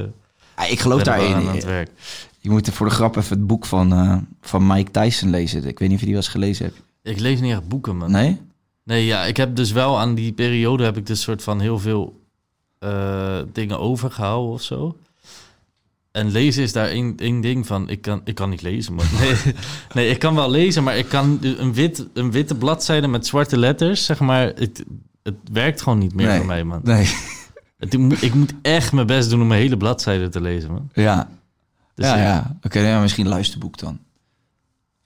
Ja, ik geloof daarin. aan het werk. Je moet er voor de grap even het boek van, eh, van Mike Tyson lezen. Ik weet niet of je die wel eens gelezen hebt. Ik lees niet echt boeken, man. Nee? Nee, ja, ik heb dus wel aan die periode heb ik dus soort van heel veel dingen overgehouden of zo. En lezen is daar één, één ding van. Ik kan, ik kan niet lezen, man. Nee, nee, ik kan wel lezen, maar ik kan een, wit, een witte bladzijde met zwarte letters, zeg maar... Het, het werkt gewoon niet meer nee. voor mij, man. Nee. Het, ik, moet, ik moet echt mijn best doen om mijn hele bladzijde te lezen, man. Ja. Dus ja, ja. ja. Oké, ja, misschien luisterboek dan.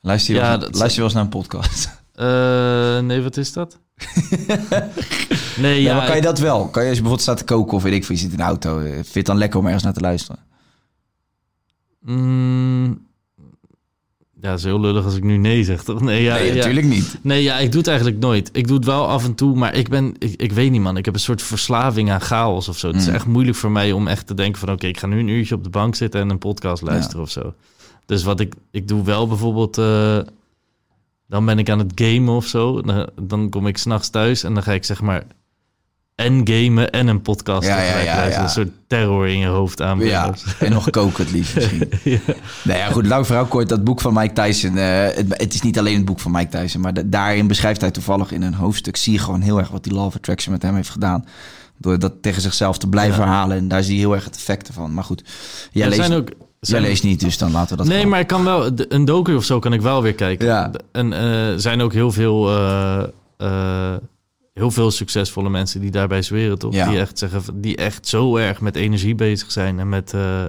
Luister je, Ja, wel, dat- luister je wel eens naar een podcast? Eh, nee, wat is dat? nee, Ja, maar kan je dat wel? Kan je als je bijvoorbeeld staat te koken of weet ik veel, je zit in de auto. eh, Vind je het dan lekker om ergens naar te luisteren? Mm, ja, het is heel lullig als ik nu nee zeg, toch? Nee, ja, nee, ja. natuurlijk niet. Nee, ja, ik doe het eigenlijk nooit. Ik doe het wel af en toe, maar ik ben... Ik, ik weet niet, man. Ik heb een soort verslaving aan chaos of zo. Het is Mm. echt moeilijk voor mij om echt te denken van... Oké, ik ga nu een uurtje op de bank zitten en een podcast luisteren of zo. Dus wat ik... Ik doe wel bijvoorbeeld... eh, dan ben ik aan het gamen of zo. Dan, dan kom ik s'nachts thuis en dan ga ik zeg maar... En gamen en een podcast Ja, ja, ja. Een soort terror in je hoofd aanbrengen. Ja, en nog koken het liefst misschien. Ja. Nee, ja, goed, lang verhaal kort. Dat boek van Mike Tyson. eh, het, het is niet alleen het boek van Mike Tyson, maar da- daarin beschrijft hij toevallig in een hoofdstuk. Zie je gewoon heel erg wat die Law of Attraction met hem heeft gedaan. Door dat tegen zichzelf te blijven Ja. herhalen. En daar zie je heel erg het effect van. Maar goed, jij, leest, zijn ook... jij leest niet, dus dan laten we dat nee, gewoon. maar ik kan wel... Een docu of zo kan ik wel weer kijken. Ja. En eh, zijn ook heel veel... eh, heel veel succesvolle mensen die daarbij zweren, toch? Ja. Die echt zeggen, die echt zo erg met energie bezig zijn en met, eh,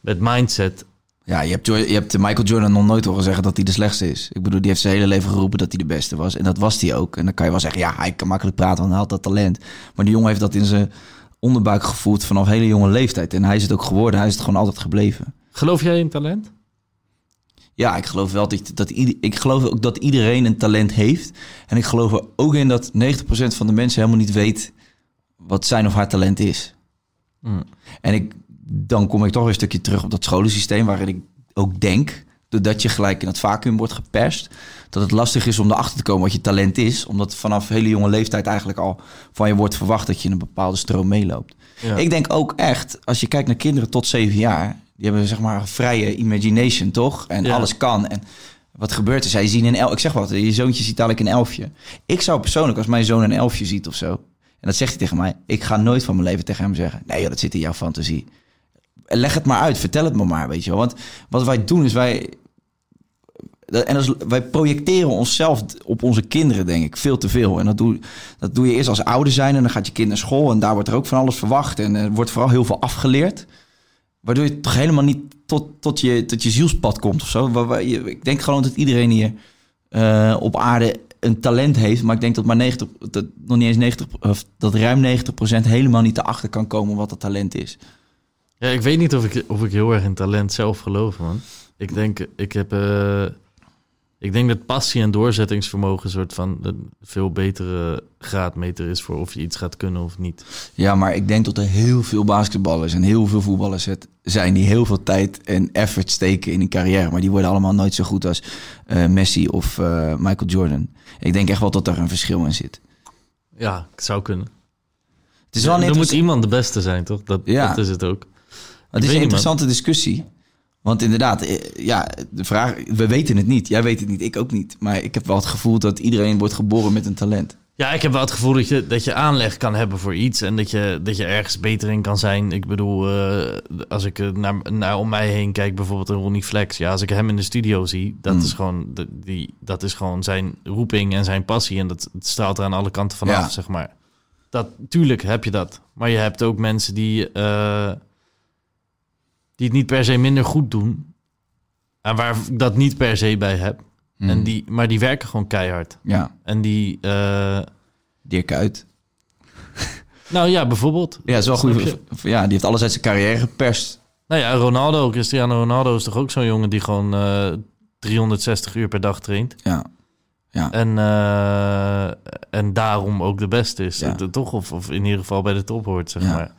met mindset. Ja, je hebt, je hebt Michael Jordan nog nooit horen zeggen dat hij de slechtste is. Ik bedoel, die heeft zijn hele leven geroepen dat hij de beste was. En dat was hij ook. En dan kan je wel zeggen, ja, hij kan makkelijk praten, want hij had dat talent. Maar die jongen heeft dat in zijn onderbuik gevoeld vanaf hele jonge leeftijd. En hij is het ook geworden. Hij is het gewoon altijd gebleven. Geloof jij in talent? Ja, ik geloof wel dat, dat ieder- ik geloof ook dat iedereen een talent heeft. En ik geloof er ook in dat 90% van de mensen helemaal niet weet wat zijn of haar talent is. Hmm. En ik, dan kom ik toch een stukje terug op dat scholensysteem, waarin ik ook denk, doordat je gelijk in het vacuüm wordt geperst, dat het lastig is om erachter te komen wat je talent is, omdat vanaf hele jonge leeftijd eigenlijk al van je wordt verwacht dat je in een bepaalde stroom meeloopt. Ja. Ik denk ook echt, als je kijkt naar kinderen tot zeven jaar, die hebben zeg maar vrije imagination, toch? En Ja. alles kan. En wat gebeurt er? Zij zien een el ik zeg wat, je zoontje ziet dadelijk een elfje. Ik zou persoonlijk, als mijn zoon een elfje ziet of zo, en dat zegt hij tegen mij, ik ga nooit van mijn leven tegen hem zeggen, nee, joh, dat zit in jouw fantasie. Leg het maar uit, vertel het me maar, weet je wel. Want wat wij doen is wij, en als, wij projecteren onszelf op onze kinderen, denk ik, veel te veel. En dat doe, dat doe je eerst als ouder zijn en dan gaat je kind naar school en daar wordt er ook van alles verwacht en er wordt vooral heel veel afgeleerd. Waardoor je toch helemaal niet tot, tot, je, tot je zielspad komt of zo. Waar- Ik denk gewoon dat iedereen hier eh, op aarde een talent heeft. Maar ik denk dat maar 90, dat nog niet eens 90, of dat ruim 90% helemaal niet erachter kan komen wat dat talent is. Ja, ik weet niet of ik, of ik heel erg in talent zelf geloof, man. Ik denk, ik heb... eh, ik denk dat passie en doorzettingsvermogen een soort van een veel betere graadmeter is voor of je iets gaat kunnen of niet. Ja, maar ik denk dat er heel veel basketballers en heel veel voetballers het zijn die heel veel tijd en effort steken in een carrière. Maar die worden allemaal nooit zo goed als eh, Messi of eh, Michael Jordan. Ik denk echt wel dat er een verschil in zit. Ja, het zou kunnen. Het is wel een, er moet iemand de beste zijn, toch? Dat, Ja. dat is het ook. het is een interessante discussie. Want inderdaad, eh, ja, de vraag, we weten het niet. Jij weet het niet, ik ook niet. Maar ik heb wel het gevoel dat iedereen wordt geboren met een talent. Ja, ik heb wel het gevoel dat je, dat je aanleg kan hebben voor iets en dat je, dat je ergens beter in kan zijn. Ik bedoel, eh, als ik eh, naar, naar om mij heen kijk, bijvoorbeeld een Ronnie Flex. Ja, als ik hem in de studio zie, dat, Mm. is, gewoon, die, dat is gewoon zijn roeping en zijn passie. En dat, straalt er aan alle kanten vanaf, Ja. zeg maar. Dat, tuurlijk heb je dat. Maar je hebt ook mensen die, die het niet per se minder goed doen. En waar ik dat niet per se bij heb. Hmm. En die, maar die werken gewoon keihard. Ja, En die... eh, Dirk uit. nou ja, bijvoorbeeld. Ja, is wel goed. Ja, die heeft alles uit zijn carrière geperst. Nou ja, Ronaldo, Cristiano Ronaldo is toch ook zo'n jongen die gewoon eh 360 uur per dag traint. Ja. Ja. En, eh, en daarom ook de beste is. Ja. Eh, Toch? Of, of in ieder geval bij de top hoort, zeg Ja. maar.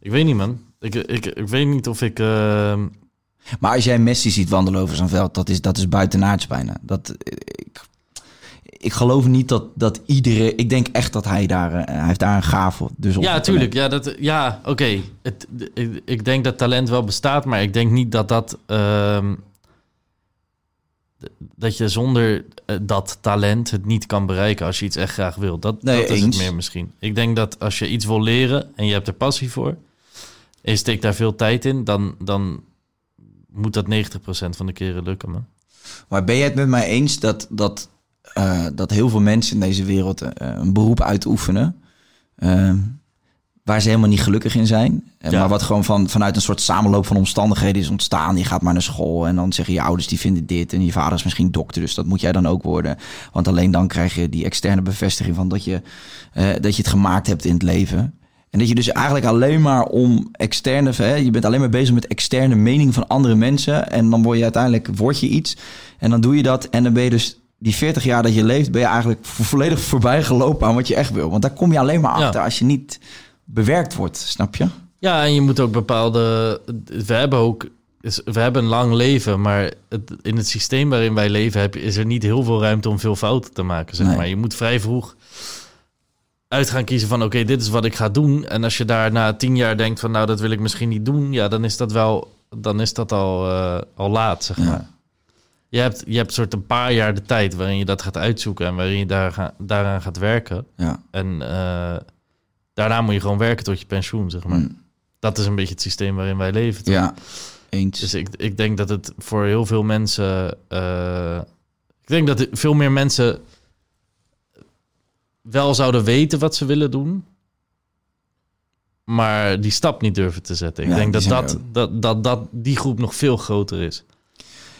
Ik weet niet, man. Ik, ik, ik weet niet of ik... eh, Maar als jij Messi ziet wandelen over zo'n veld, dat is, dat is buitenaards bijna. Dat, ik, ik geloof niet dat, dat iedereen... Ik denk echt dat hij daar... eh, hij heeft daar een gave. Dus op ja, het tuurlijk. Ja, dat, ja oké. Het- Ik, ik denk dat talent wel bestaat, maar ik denk niet dat dat... ehm, dat je zonder eh, dat talent het niet kan bereiken als je iets echt graag wil. Dat, Nee, dat is het eens. meer misschien. Ik denk dat als je iets wil leren en je hebt er passie voor... en je steekt daar veel tijd in, dan, dan moet dat 90% van de keren lukken, man. Maar ben je het met mij eens dat, dat, eh, dat heel veel mensen in deze wereld eh, een beroep uitoefenen... eh, waar ze helemaal niet gelukkig in zijn. Eh, Ja. Maar wat gewoon van, vanuit een soort samenloop van omstandigheden is ontstaan. Je gaat maar naar school en dan zeggen je ouders die vinden dit... en je vader is misschien dokter, dus dat moet jij dan ook worden. Want alleen dan krijg je die externe bevestiging van dat je, dat je het gemaakt hebt in het leven... En dat je dus eigenlijk alleen maar om externe... Hè, je bent alleen maar bezig met externe mening van andere mensen. En dan word je uiteindelijk word je iets. En dan doe je dat. En dan ben je dus die 40 jaar dat je leeft... ben je eigenlijk vo- volledig voorbij gelopen aan wat je echt wil. Want daar kom je alleen maar Ja. achter als je niet bewerkt wordt. Snap je? Ja, en je moet ook bepaalde. We hebben ook. We hebben een lang leven, maar het, in het systeem waarin wij leven heb, is er niet heel veel ruimte om veel fouten te maken. Zeg Nee. maar. Je moet vrij vroeg uit gaan kiezen van oké, dit is wat ik ga doen. En als je daar na tien jaar denkt van nou, dat wil ik misschien niet doen, ja, dan is dat wel, dan is dat al, eh, al laat, zeg maar. Ja. Je hebt, je hebt soort een paar jaar de tijd waarin je dat gaat uitzoeken en waarin je daar ga- daaraan gaat werken. Ja. En eh, daarna moet je gewoon werken tot je pensioen, zeg maar. Mm. Dat is een beetje het systeem waarin wij leven. toch? Ja, eens. Dus ik, ik denk dat het voor heel veel mensen. eh, ik denk dat veel meer mensen wel zouden weten wat ze willen doen. Maar die stap niet durven te zetten. Ik Ja, denk dat dat, dat, dat, dat die groep nog veel groter is.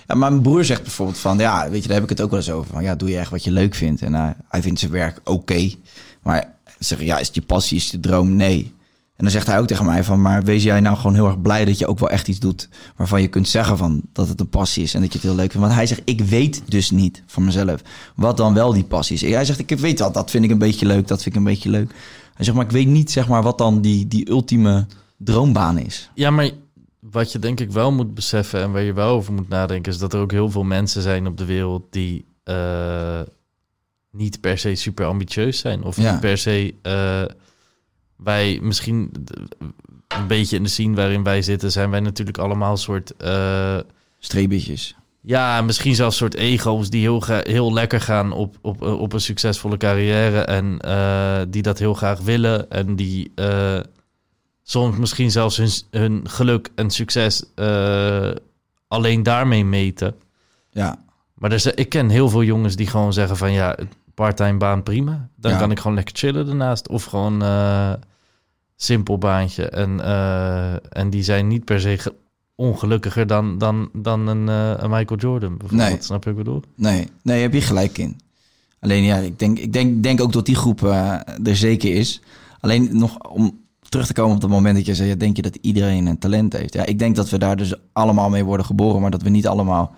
Ja, maar mijn broer zegt bijvoorbeeld van, ja, weet je, daar heb ik het ook wel eens over. Van, ja, doe je echt wat je leuk vindt. En eh, hij vindt zijn werk oké. Maar zeg, ja, is het je passie, is het je droom? Nee. En dan zegt hij ook tegen mij van, maar wees jij nou gewoon heel erg blij dat je ook wel echt iets doet waarvan je kunt zeggen van dat het een passie is en dat je het heel leuk vindt. Want hij zegt, ik weet dus niet van mezelf wat dan wel die passie is. Hij zegt, ik weet dat, dat vind ik een beetje leuk, dat vind ik een beetje leuk. Hij zegt, maar ik weet niet zeg maar wat dan die, die ultieme droombaan is. Ja, maar wat je denk ik wel moet beseffen en waar je wel over moet nadenken, is dat er ook heel veel mensen zijn op de wereld die eh, niet per se super ambitieus zijn. Of Ja. niet per se eh, wij misschien een beetje in de scene waarin wij zitten, zijn wij natuurlijk allemaal een soort. eh, Streebitjes. ja, misschien zelfs soort ego's die heel, heel lekker gaan op, op, op een succesvolle carrière. En eh, die dat heel graag willen. En die eh, soms misschien zelfs hun, hun geluk en succes eh, alleen daarmee meten. Ja, Maar er, ik ken heel veel jongens die gewoon zeggen van ja, parttime baan prima. Dan Ja. kan ik gewoon lekker chillen daarnaast. Of gewoon eh, simpel baantje. En, eh, en die zijn niet per se ge- ongelukkiger dan, dan, dan een, eh, een Michael Jordan bijvoorbeeld. Nee. Snap je wat ik bedoel? Nee, nee, heb je gelijk in. Alleen ja, ik denk, ik denk, denk ook dat die groep er zeker is. Alleen nog om terug te komen op het moment dat je zei, ja, denk je dat iedereen een talent heeft? Ja, ik denk dat we daar dus allemaal mee worden geboren, maar dat we niet allemaal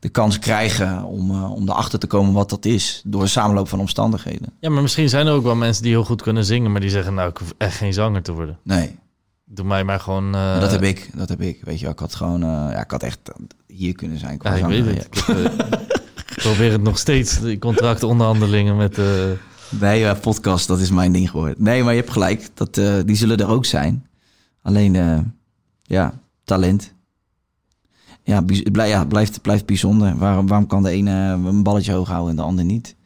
de kans krijgen om, eh, om erachter te komen wat dat is door een samenloop van omstandigheden. Ja, maar misschien zijn er ook wel mensen die heel goed kunnen zingen, maar die zeggen nou, ik hoef echt geen zanger te worden. Nee, Doe mij maar gewoon... eh, dat heb ik, dat heb ik. Weet je, ik had gewoon, eh, ja, ik had echt hier kunnen zijn. qua Ja, ik zanger, weet ja. het. Ik, heb, ik probeer het nog steeds, die contractonderhandelingen met... eh, Nee, ja, podcast, dat is mijn ding geworden. Nee, maar je hebt gelijk. Dat, eh, die zullen er ook zijn. Alleen, eh, ja, talent. Ja, bij- blij- ja, blijft, blijft bijzonder. Waarom, waarom kan de ene een balletje hoog houden en de ander niet?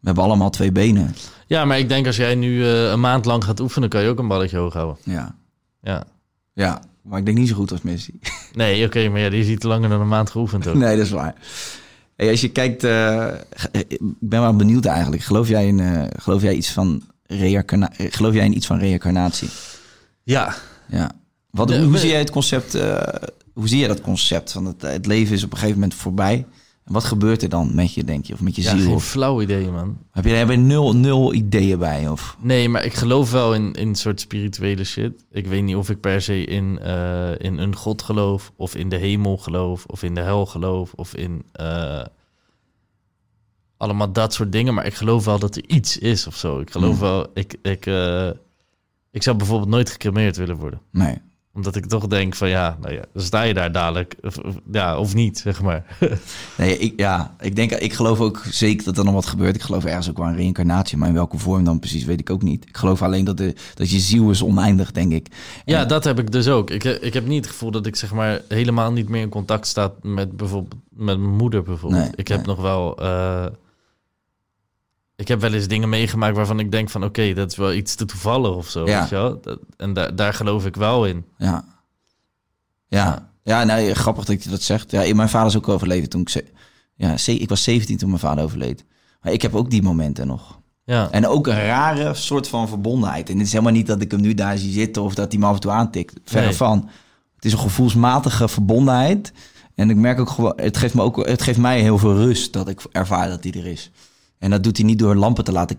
We hebben allemaal twee benen. Ja, maar ik denk als jij nu eh, een maand lang gaat oefenen, kan je ook een balletje hoog houden. Ja. Ja. ja, maar ik denk niet zo goed als Messi. Nee, oké, maar ja, die is iets langer dan een maand geoefend ook. nee, dat is waar. Hey, als je kijkt, eh, ik ben wel benieuwd eigenlijk. Geloof jij in, eh, geloof jij iets van reïncarna- geloof jij in iets van reïncarnatie? Ja, Ja. Wat, hoe, zie jij het concept? eh, hoe zie je dat concept? Van het, het leven is op een gegeven moment voorbij. En wat gebeurt er dan met je, denk je? Of met je ja ziel? geen Of, flauw idee, man. heb je daar nul, nul ideeën bij? Of? Nee, maar ik geloof wel in, in een soort spirituele shit. Ik weet niet of ik per se in, eh, in een god geloof, of in de hemel geloof, of in de hel geloof, of in eh, allemaal dat soort dingen. Maar ik geloof wel dat er iets is of zo. Ik geloof Hmm. wel, ik, ik, eh, ik zou bijvoorbeeld nooit gecremeerd willen worden. Nee. Omdat ik toch denk van ja, nou ja, sta je daar dadelijk. Of, ja, of niet, zeg maar. nee ik, ja, ik, denk, ik geloof ook zeker dat er nog wat gebeurt. Ik geloof ergens ook wel in reïncarnatie. Maar in welke vorm dan precies, weet ik ook niet. Ik geloof alleen dat, de, dat je ziel is oneindig, denk ik. Ja, En- dat heb ik dus ook. Ik, ik heb niet het gevoel dat ik zeg maar helemaal niet meer in contact sta met bijvoorbeeld met mijn moeder bijvoorbeeld. Nee, ik heb nee. nog wel. eh, ik heb wel eens dingen meegemaakt waarvan ik denk van... oké, dat is wel iets te toevallig of zo, Ja. weet je wel? Dat, en daar daar geloof ik wel in. Ja. Ja. Ja, nee, grappig dat je dat zegt. Ja, mijn vader is ook overleden toen ik... Ja, ik was 17 toen mijn vader overleed. Maar ik heb ook die momenten nog. Ja, En ook een rare soort van verbondenheid. En het is helemaal niet dat ik hem nu daar zie zitten of dat hij me af en toe aantikt. Verre Nee. van. Het is een gevoelsmatige verbondenheid. En ik merk ook gewoon, het geeft me ook, het geeft mij heel veel rust dat ik ervaar dat hij er is. En dat doet hij niet door lampen te laten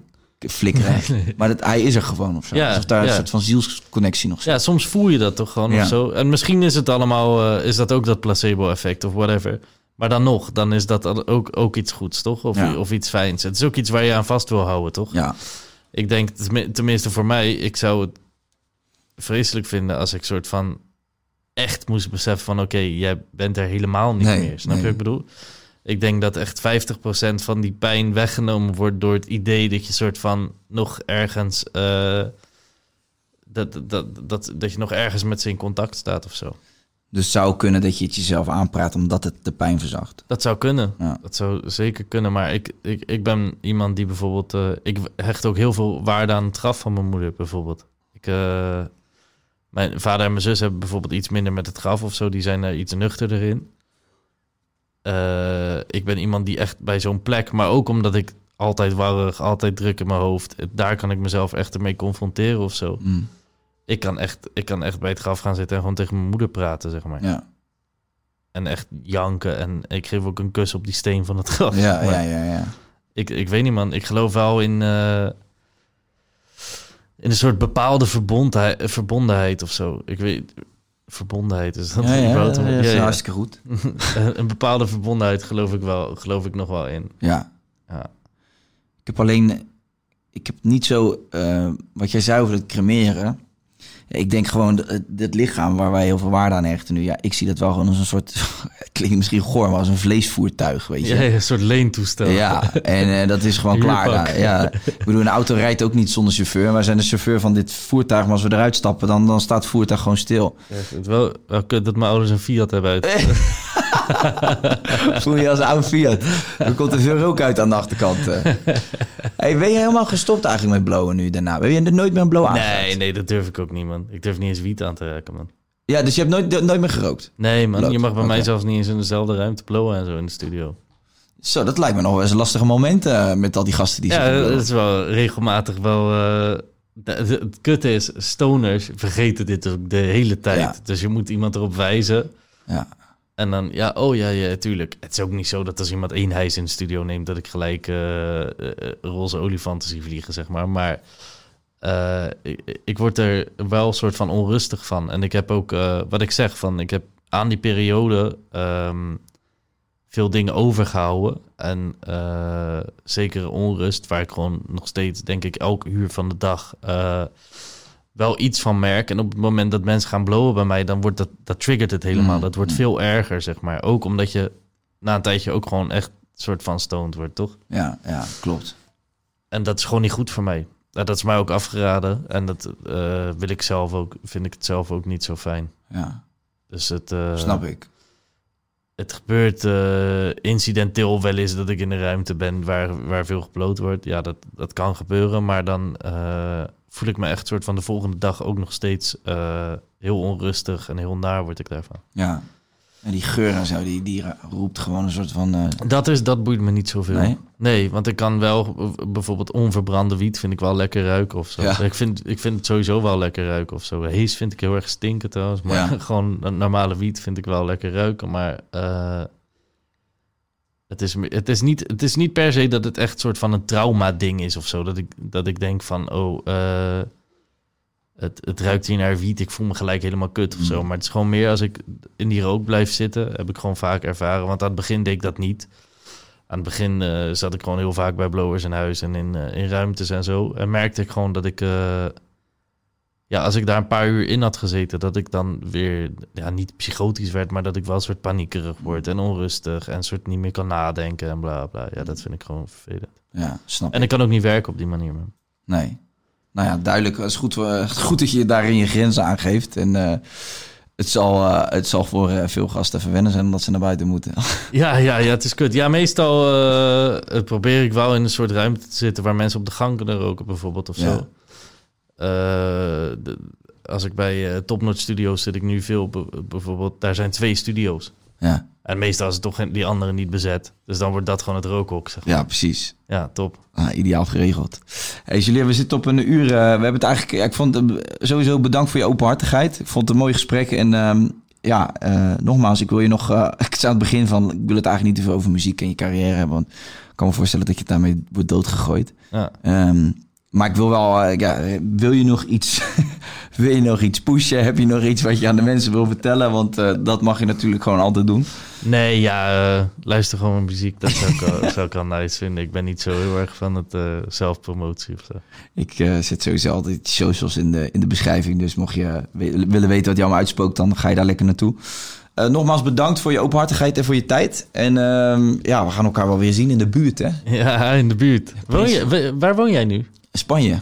flikkeren. Maar dat, hij is er gewoon of zo. Ja, Alsof daar ja. een soort van zielsconnectie nog zit. ja, soms voel je dat toch gewoon Ja. of zo. En misschien is het allemaal... eh, is dat ook dat placebo-effect of whatever. Maar dan nog, dan is dat ook, ook iets goeds, toch? Of, Ja. of iets fijns. Het is ook iets waar je aan vast wil houden, toch? Ja, Ik denk, tenmi- tenminste voor mij, ik zou het vreselijk vinden als ik soort van echt moest beseffen van oké, jij bent er helemaal niet Nee, meer. Snap je wat ik bedoel? Ik denk dat echt 50% van die pijn weggenomen wordt door het idee dat je soort van nog ergens eh, dat, dat, dat, dat, dat je nog ergens met ze in contact staat of zo. dus het zou kunnen dat je het jezelf aanpraat omdat het de pijn verzacht. Dat zou kunnen. Ja. Dat zou zeker kunnen. Maar ik, ik, ik ben iemand die bijvoorbeeld... eh, ik hecht ook heel veel waarde aan het graf van mijn moeder bijvoorbeeld. Ik, eh, mijn vader en mijn zus hebben bijvoorbeeld iets minder met het graf of zo. Die zijn er iets nuchterder in. Eh, ik ben iemand die echt bij zo'n plek... Maar ook omdat ik altijd warrig, altijd druk in mijn hoofd... Daar kan ik mezelf echt ermee confronteren of zo. Mm, Ik kan, echt, ik kan echt bij het graf gaan zitten en gewoon tegen mijn moeder praten, zeg maar. ja. En echt janken. En ik geef ook een kus op die steen van het graf. Ja, ja, ja, ja. Ik, ik weet niet, man. Ik geloof wel in, eh, in een soort bepaalde verbondheid, verbondenheid of zo. Ik weet... Verbondenheid is dat Ja, ja, ja, ja, ja. hartstikke goed. een bepaalde verbondenheid geloof ik wel, geloof ik nog wel in. Ja. Ja. Ik heb alleen, ik heb niet zo, eh, wat jij zei over het cremeren. Ik denk gewoon, dat het, het lichaam waar wij heel veel waarde aan hechten nu. Ja, ik zie dat wel gewoon als een soort, het klinkt misschien goor, maar als een vleesvoertuig, weet je. Ja, een soort leentoestel. Ja, en eh, dat is gewoon klaar. Ja. Ik bedoel, een auto rijdt ook niet zonder chauffeur. Wij zijn de chauffeur van dit voertuig. Maar als we eruit stappen, dan, dan staat het voertuig gewoon stil. Ja, het wel, wel kut dat mijn ouders een Fiat hebben uit. Voel je als een oude Fiat. Er komt er veel rook uit aan de achterkant. eh. Hey, ben je helemaal gestopt eigenlijk met blowen nu daarna? Ben je er nooit meer een blow aan? Nee, nee, dat durf ik ook niet, man. Ik durf niet eens wiet aan te raken, man. Ja, dus je hebt nooit, nooit meer gerookt? Nee, man. Bloot, Je mag bij mij zelfs niet eens in dezelfde ruimte blowen en zo in de studio. Zo, dat lijkt me nog wel eens een lastige moment eh, met al die gasten die Ja, zitten dat is wel regelmatig wel... de- het kutte is, stoners vergeten dit ook de hele tijd. Ja. Dus je moet iemand erop wijzen. Ja. En dan, ja, oh ja, ja, tuurlijk. Het is ook niet zo dat als iemand één hijs in de studio neemt... dat ik gelijk eh, eh, roze olifanten zie vliegen, zeg maar. Maar eh, ik, word er wel een soort van onrustig van. En ik heb ook, eh, wat ik zeg, van ik heb aan die periode... ehm, veel dingen overgehouden. En eh zekere onrust, waar ik gewoon nog steeds, denk ik, elke uur van de dag eh, wel iets van merk. En op het moment dat mensen gaan blowen bij mij, dan wordt dat, dat triggert het helemaal. Mm, Dat wordt veel erger, zeg maar. Ook omdat je na een tijdje ook gewoon echt soort van stoned wordt, toch? Ja, ja, klopt. En dat is gewoon niet goed voor mij. Dat is mij ook afgeraden. En dat eh, wil ik zelf ook, vind ik het zelf ook niet zo fijn. Ja, Dus het, eh, snap ik. het gebeurt eh, incidenteel wel eens dat ik in een ruimte ben waar, waar veel gebloot wordt. Ja, dat, dat kan gebeuren. Maar dan voel ik me echt soort van de volgende dag ook nog steeds eh, heel onrustig en heel naar word ik daarvan. Ja. En die geur en zo, die, die roept gewoon een soort van... eh, Dat, is, dat boeit me niet zoveel. Nee? want ik kan wel bijvoorbeeld onverbrande wiet vind ik wel lekker ruiken of zo. Ja. Ik, vind, ik vind het sowieso wel lekker ruiken of zo. Hees vind ik heel erg stinken trouwens. Maar Ja. gewoon normale wiet vind ik wel lekker ruiken. Maar eh, het, is, het, is niet, het is niet per se dat het echt soort van een trauma-ding is of zo. Dat ik, dat ik denk van, oh, eh, het, het ruikt hier naar wiet. Ik voel me gelijk helemaal kut of zo. Mm. Maar het is gewoon meer als ik in die rook blijf zitten, heb ik gewoon vaak ervaren. Want aan het begin deed ik dat niet. Aan het begin eh, zat ik gewoon heel vaak bij blowers in huis en in, eh, in ruimtes en zo. En merkte ik gewoon dat ik, ja, als ik daar een paar uur in had gezeten, dat ik dan weer, ja, niet psychotisch werd, maar dat ik wel een soort paniekerig word en onrustig en een soort niet meer kan nadenken en bla bla. Ja, dat vind ik gewoon vervelend. ja, snap En ik kan ook niet werken op die manier, man. Nee. Nou ja, duidelijk. Het is goed, eh, goed dat je daarin je grenzen aangeeft. En eh, Het zal, eh, het zal voor veel gasten even wennen zijn omdat ze naar buiten moeten. Ja, ja, ja, het is kut. Ja, meestal probeer ik wel in een soort ruimte te zitten waar mensen op de gang kunnen roken, bijvoorbeeld, of Ja. zo. Eh, de- als ik bij eh Topnotch Studios zit ik nu veel, bijvoorbeeld, daar zijn twee studio's. ja. En meestal is het toch geen- die andere niet bezet. Dus dan wordt dat gewoon het rookhok, zeg maar. ja, precies. Ja, top. Ah, ideaal geregeld. Hey Julia, we zitten op een uur. eh, we hebben het eigenlijk. ja, ik vond sowieso bedankt voor je openhartigheid. Ik vond het een mooi gesprek. En ehm, ja, nogmaals, ik wil je nog. ik zei aan het begin van. Ik wil het eigenlijk niet te veel over muziek en je carrière hebben. Want ik kan me voorstellen dat je daarmee wordt doodgegooid. Ja. Ehm, maar ik wil wel. eh, ja, wil je nog iets. wil je nog iets pushen? Heb je nog iets wat je aan de mensen wil vertellen? Want eh, dat mag je natuurlijk gewoon altijd doen. Nee, ja, eh, luister gewoon muziek. Dat zou ik, wel, zou ik nice vinden. Ik ben niet zo heel erg van het zelfpromotie of zo. Ik zet sowieso altijd socials in de, in de beschrijving. Dus mocht je willen weten wat jou allemaal uitspookt, dan ga je daar lekker naartoe. Nogmaals bedankt voor je openhartigheid en voor je tijd. En ehm, ja, we gaan elkaar wel weer zien in de buurt, hè? Ja, in de buurt. Woon je, wa- waar woon jij nu? Spanje.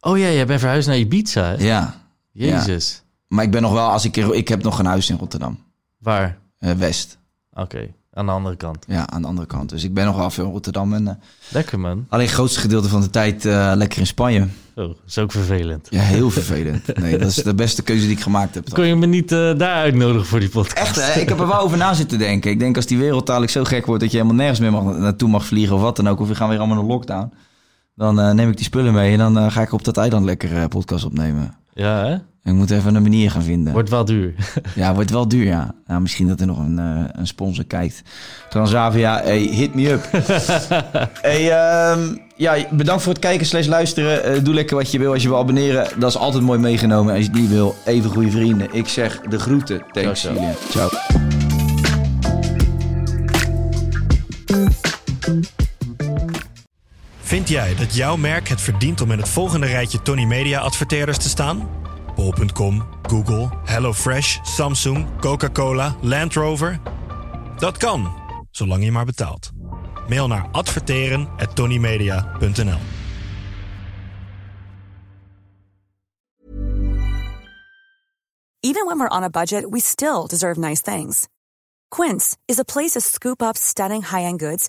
Oh ja, jij bent verhuisd naar Ibiza, hè? Ja. Jezus. Maar ik ben nog wel, als ik, ik heb nog een huis in Rotterdam. Waar? Eh, West. Oké, aan de andere kant. Ja, aan de andere kant. Dus ik ben nog wel veel in Rotterdam. En, eh, Lekker, man. alleen het grootste gedeelte van de tijd eh, lekker in Spanje. Oh, dat is ook vervelend. Ja, heel vervelend. Nee, dat is de beste keuze die ik gemaakt heb. Kon je me niet daar uitnodigen voor die podcast? Echt, hè? ik heb er wel over na zitten denken. Ik denk als die wereld dadelijk zo gek wordt dat je helemaal nergens meer mag, naartoe mag vliegen of wat dan ook. Of we gaan weer allemaal een lockdown. Dan eh, neem ik die spullen mee en dan eh, ga ik op dat eiland lekker eh, podcast opnemen. Ja, hè? Ik moet even een manier gaan vinden. Wordt wel duur. Ja, wordt wel duur, ja. Nou, misschien dat er nog een, een sponsor kijkt. Transavia, hey, hit me up. hey, ehm, ja, bedankt voor het kijken slash luisteren. Doe lekker wat je wil als je wil abonneren. Dat is altijd mooi meegenomen. Als je het niet wil, even goede vrienden. Ik zeg de groeten. Thanks, Ciao. Ciao. Vind jij dat jouw merk het verdient om in het volgende rijtje Tony Media adverteerders te staan? Bol.com, Google, HelloFresh, Samsung, Coca-Cola, Land Rover? Dat kan, zolang je maar betaalt. Mail naar adverteren@tonymedia.nl. Even when we're on a budget, we still deserve nice things. Quince is a place to scoop up stunning high-end goods